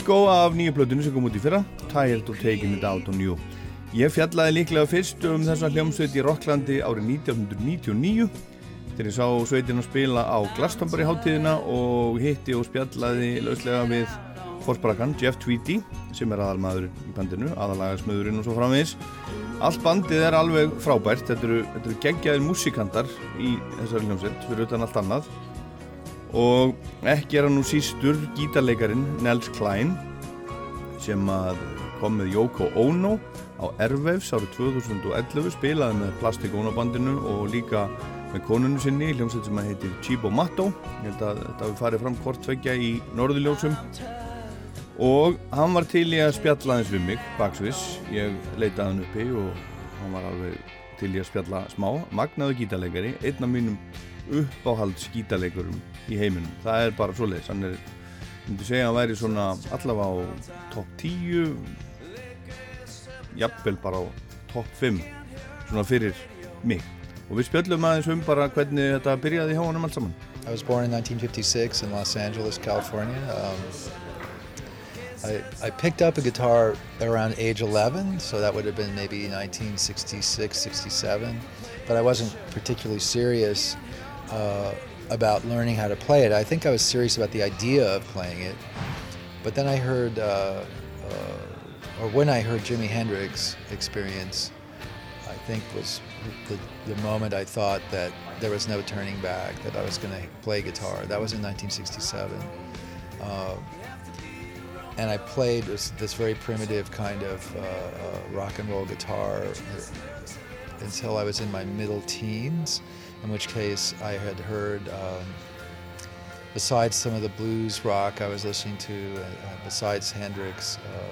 Vilko af nýju plötunni sem kom út í fyrra Tired of Taking It Out on You. Ég fjallaði líklega fyrst um þessa hljómsveit í Rocklandi árið 1999 þegar ég sá sveitin að spila á Glastonbury háttíðina og hitti og spjallaði lauslega við fórsparakan Jeff Tweedy sem er aðalmaður í bandinu, aðalagasmöðurinn og svo framvegis. Allt bandið er alveg frábært, þetta eru, eru geggjaðir músikantar í þessari hljómsveit fyrir utan allt annað og ekki er hann nú sístur gítarleikarin Nels Klein sem að kom með Yoko Ono á Airwaves árið 2011 spilaði með Plastic Ono bandinu og líka með konunni sinni hljómsveit sem að heitir Chibo Matto. Ég held að þetta hafi farið fram hvort tveggja í norðurljósum. Og hann var til í að spjalla aðeins við mig baksvis, ég leitaði hann uppi og hann var alveg til í að spjalla smá, magnaðu gítarleikari einn af mínum uppáhalds gítarleikurum í heiminum, það er bara svoleiðis, hann er, ég myndi segja að hann væri svona allavega á topp 10 jafnvel bara á topp 5 svona fyrir mig og við spjöllum aðeins um bara hvernig þetta byrjaði hjá honum allt saman I was born in 1956 in Los Angeles, California. Um, I, I picked up a guitar around age 11, so that would have been maybe 1966, 67. But I wasn't particularly serious uh, about learning how to play it. I think I was serious about the idea of playing it. But then I heard, uh, uh, or when I heard Jimi Hendrix experience, I think was the, the moment I thought that there was no turning back, that I was going to play guitar. That was in 1967. Uh, and I played this, this very primitive kind of uh, uh, rock and roll guitar until I was in my middle teens, in which case I had heard, um, besides some of the blues rock I was listening to, uh, besides Hendrix, uh,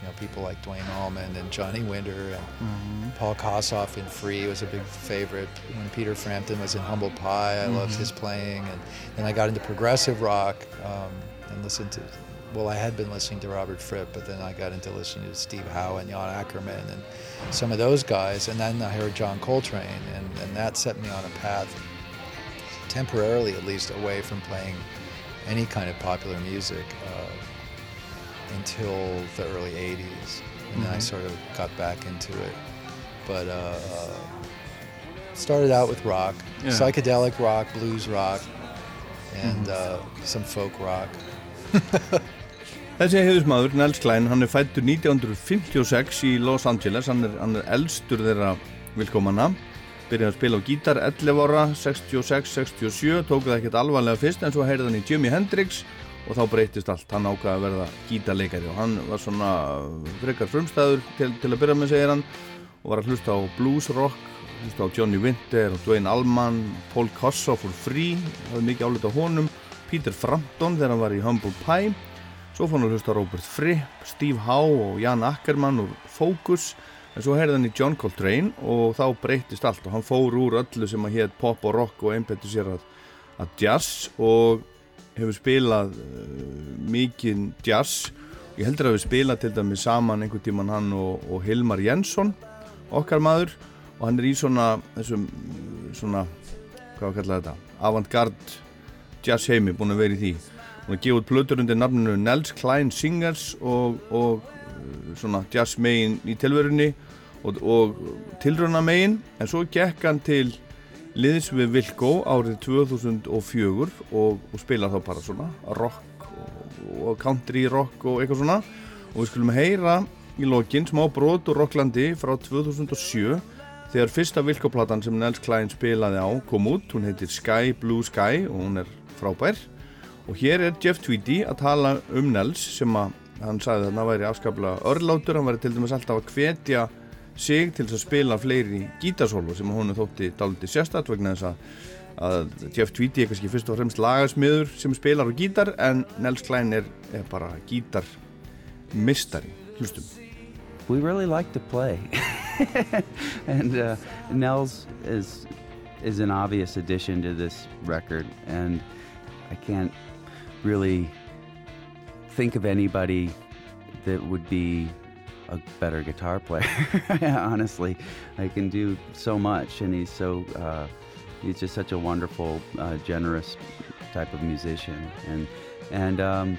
you know, people like Dwayne Allman and Johnny Winter and Mhm. Paul Kossoff in Free was a big favorite. When Peter Frampton was in Humble Pie, I loved Mhm. his playing. And then I got into progressive rock um, and listened to, well, I had been listening to Robert Fripp, but then I got into listening to Steve Howe and Jan Ackerman and some of those guys. And then I heard John Coltrane, and, and that set me on a path, temporarily at least, away from playing any kind of popular music uh, until the early 80s. And then I Mhm. sort of got back into it. But uh, started out with rock, Yeah. psychedelic rock, blues rock, and uh, some folk rock. [LAUGHS] Þessi heiðusmaður, Nels Klein, hann er fættur 1956 í Los Angeles, hann er, hann er eldstur þeirra vilkomanna, byrjaði að spila á gítar 11 ára, 66, 67, tók það ekkert alvarlega fyrst en svo heyrði hann í Jimi Hendrix og þá breytist allt, hann ákvaði að verða gítarleikari og hann var svona frekar frumstæður til, til að byrja með segir hann og var að hlusta á blues rock, hlusta á Johnny Winter og Dwayne Allman, Paul Kossoff úr Free, hafði mikið álut á honum, Peter Frampton þegar hann var í Humble Pie Svo fór hann að hlusta Robert Fripp, Steve Howe og Jan Ackermann úr Focus. En svo heyrði hann í John Coltrane og þá breytist allt og hann fór úr öllu sem að hétt pop og rock og einbættu sér að, að jazz og hefur spilað uh, mikið jazz. Ég heldur að við spilað til dæmi saman einhvern tíman hann og, og Hilmar Jensson okkar maður. Og hann er í svona þessum svona, hvað var kallað þetta avantgarde jazz heimi búin að vera í því Hún er gefið plötur undir nafninu Nels Klein Singers og, og uh, svona jazz megin í tilverunni og, og tilröna megin en svo gekk hann til liðs við Vilko árið 2004 og, og spila þá bara svona rock og, country rock og eitthvað svona. Og við skulum heyra í lokin smá brot og rocklandi frá 2007 þegar fyrsta Vilko-platan sem Nels Klein spilaði á kom út, hún heitir Sky Blue Sky og hún er frábær og hér er Jeff Tweedy að tala um Nels sem að hann sagði að hann væri afskaplega örlátur, hann væri til dæmis alltaf að hvetja sig til að spila fleiri gítarsólu sem hún þótti dálítið sérstætt vegna þess að, að Jeff Tweedy er kannski fyrst og fremst lagasmiður sem spilar á gítar en Nels Klein er, er bara gítarmistari hlustum. We really like to play. [LAUGHS] And uh, Nels is is an obvious addition to this record. And I can't really think of anybody that would be a better guitar player. [LAUGHS] Honestly, I can do so much, and he's so uh, he's just such a wonderful, uh, generous type of musician, and and um,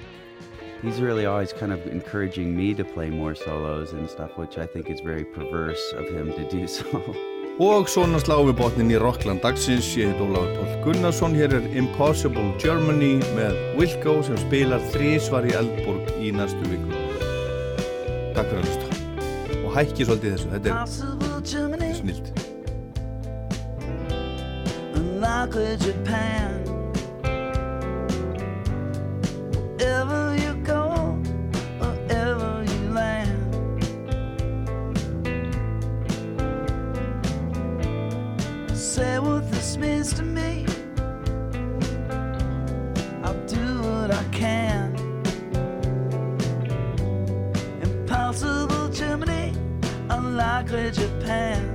he's really always kind of encouraging me to play more solos and stuff, which I think is very perverse of him to do [LAUGHS] so. Og svona sláum við botnin í Rockland dagsins, ég heit Ólafur Pál Gunnarsson, hér er Impossible Germany með Wilco sem spilar þrísvar í Eldborg í næstu viku. Takk fyrir að hlusta. Og hækki svolítið þessu, er, þetta er snilt. unlikely Japan. Means to me. I'll do what I can. Impossible Germany, unlikely Japan.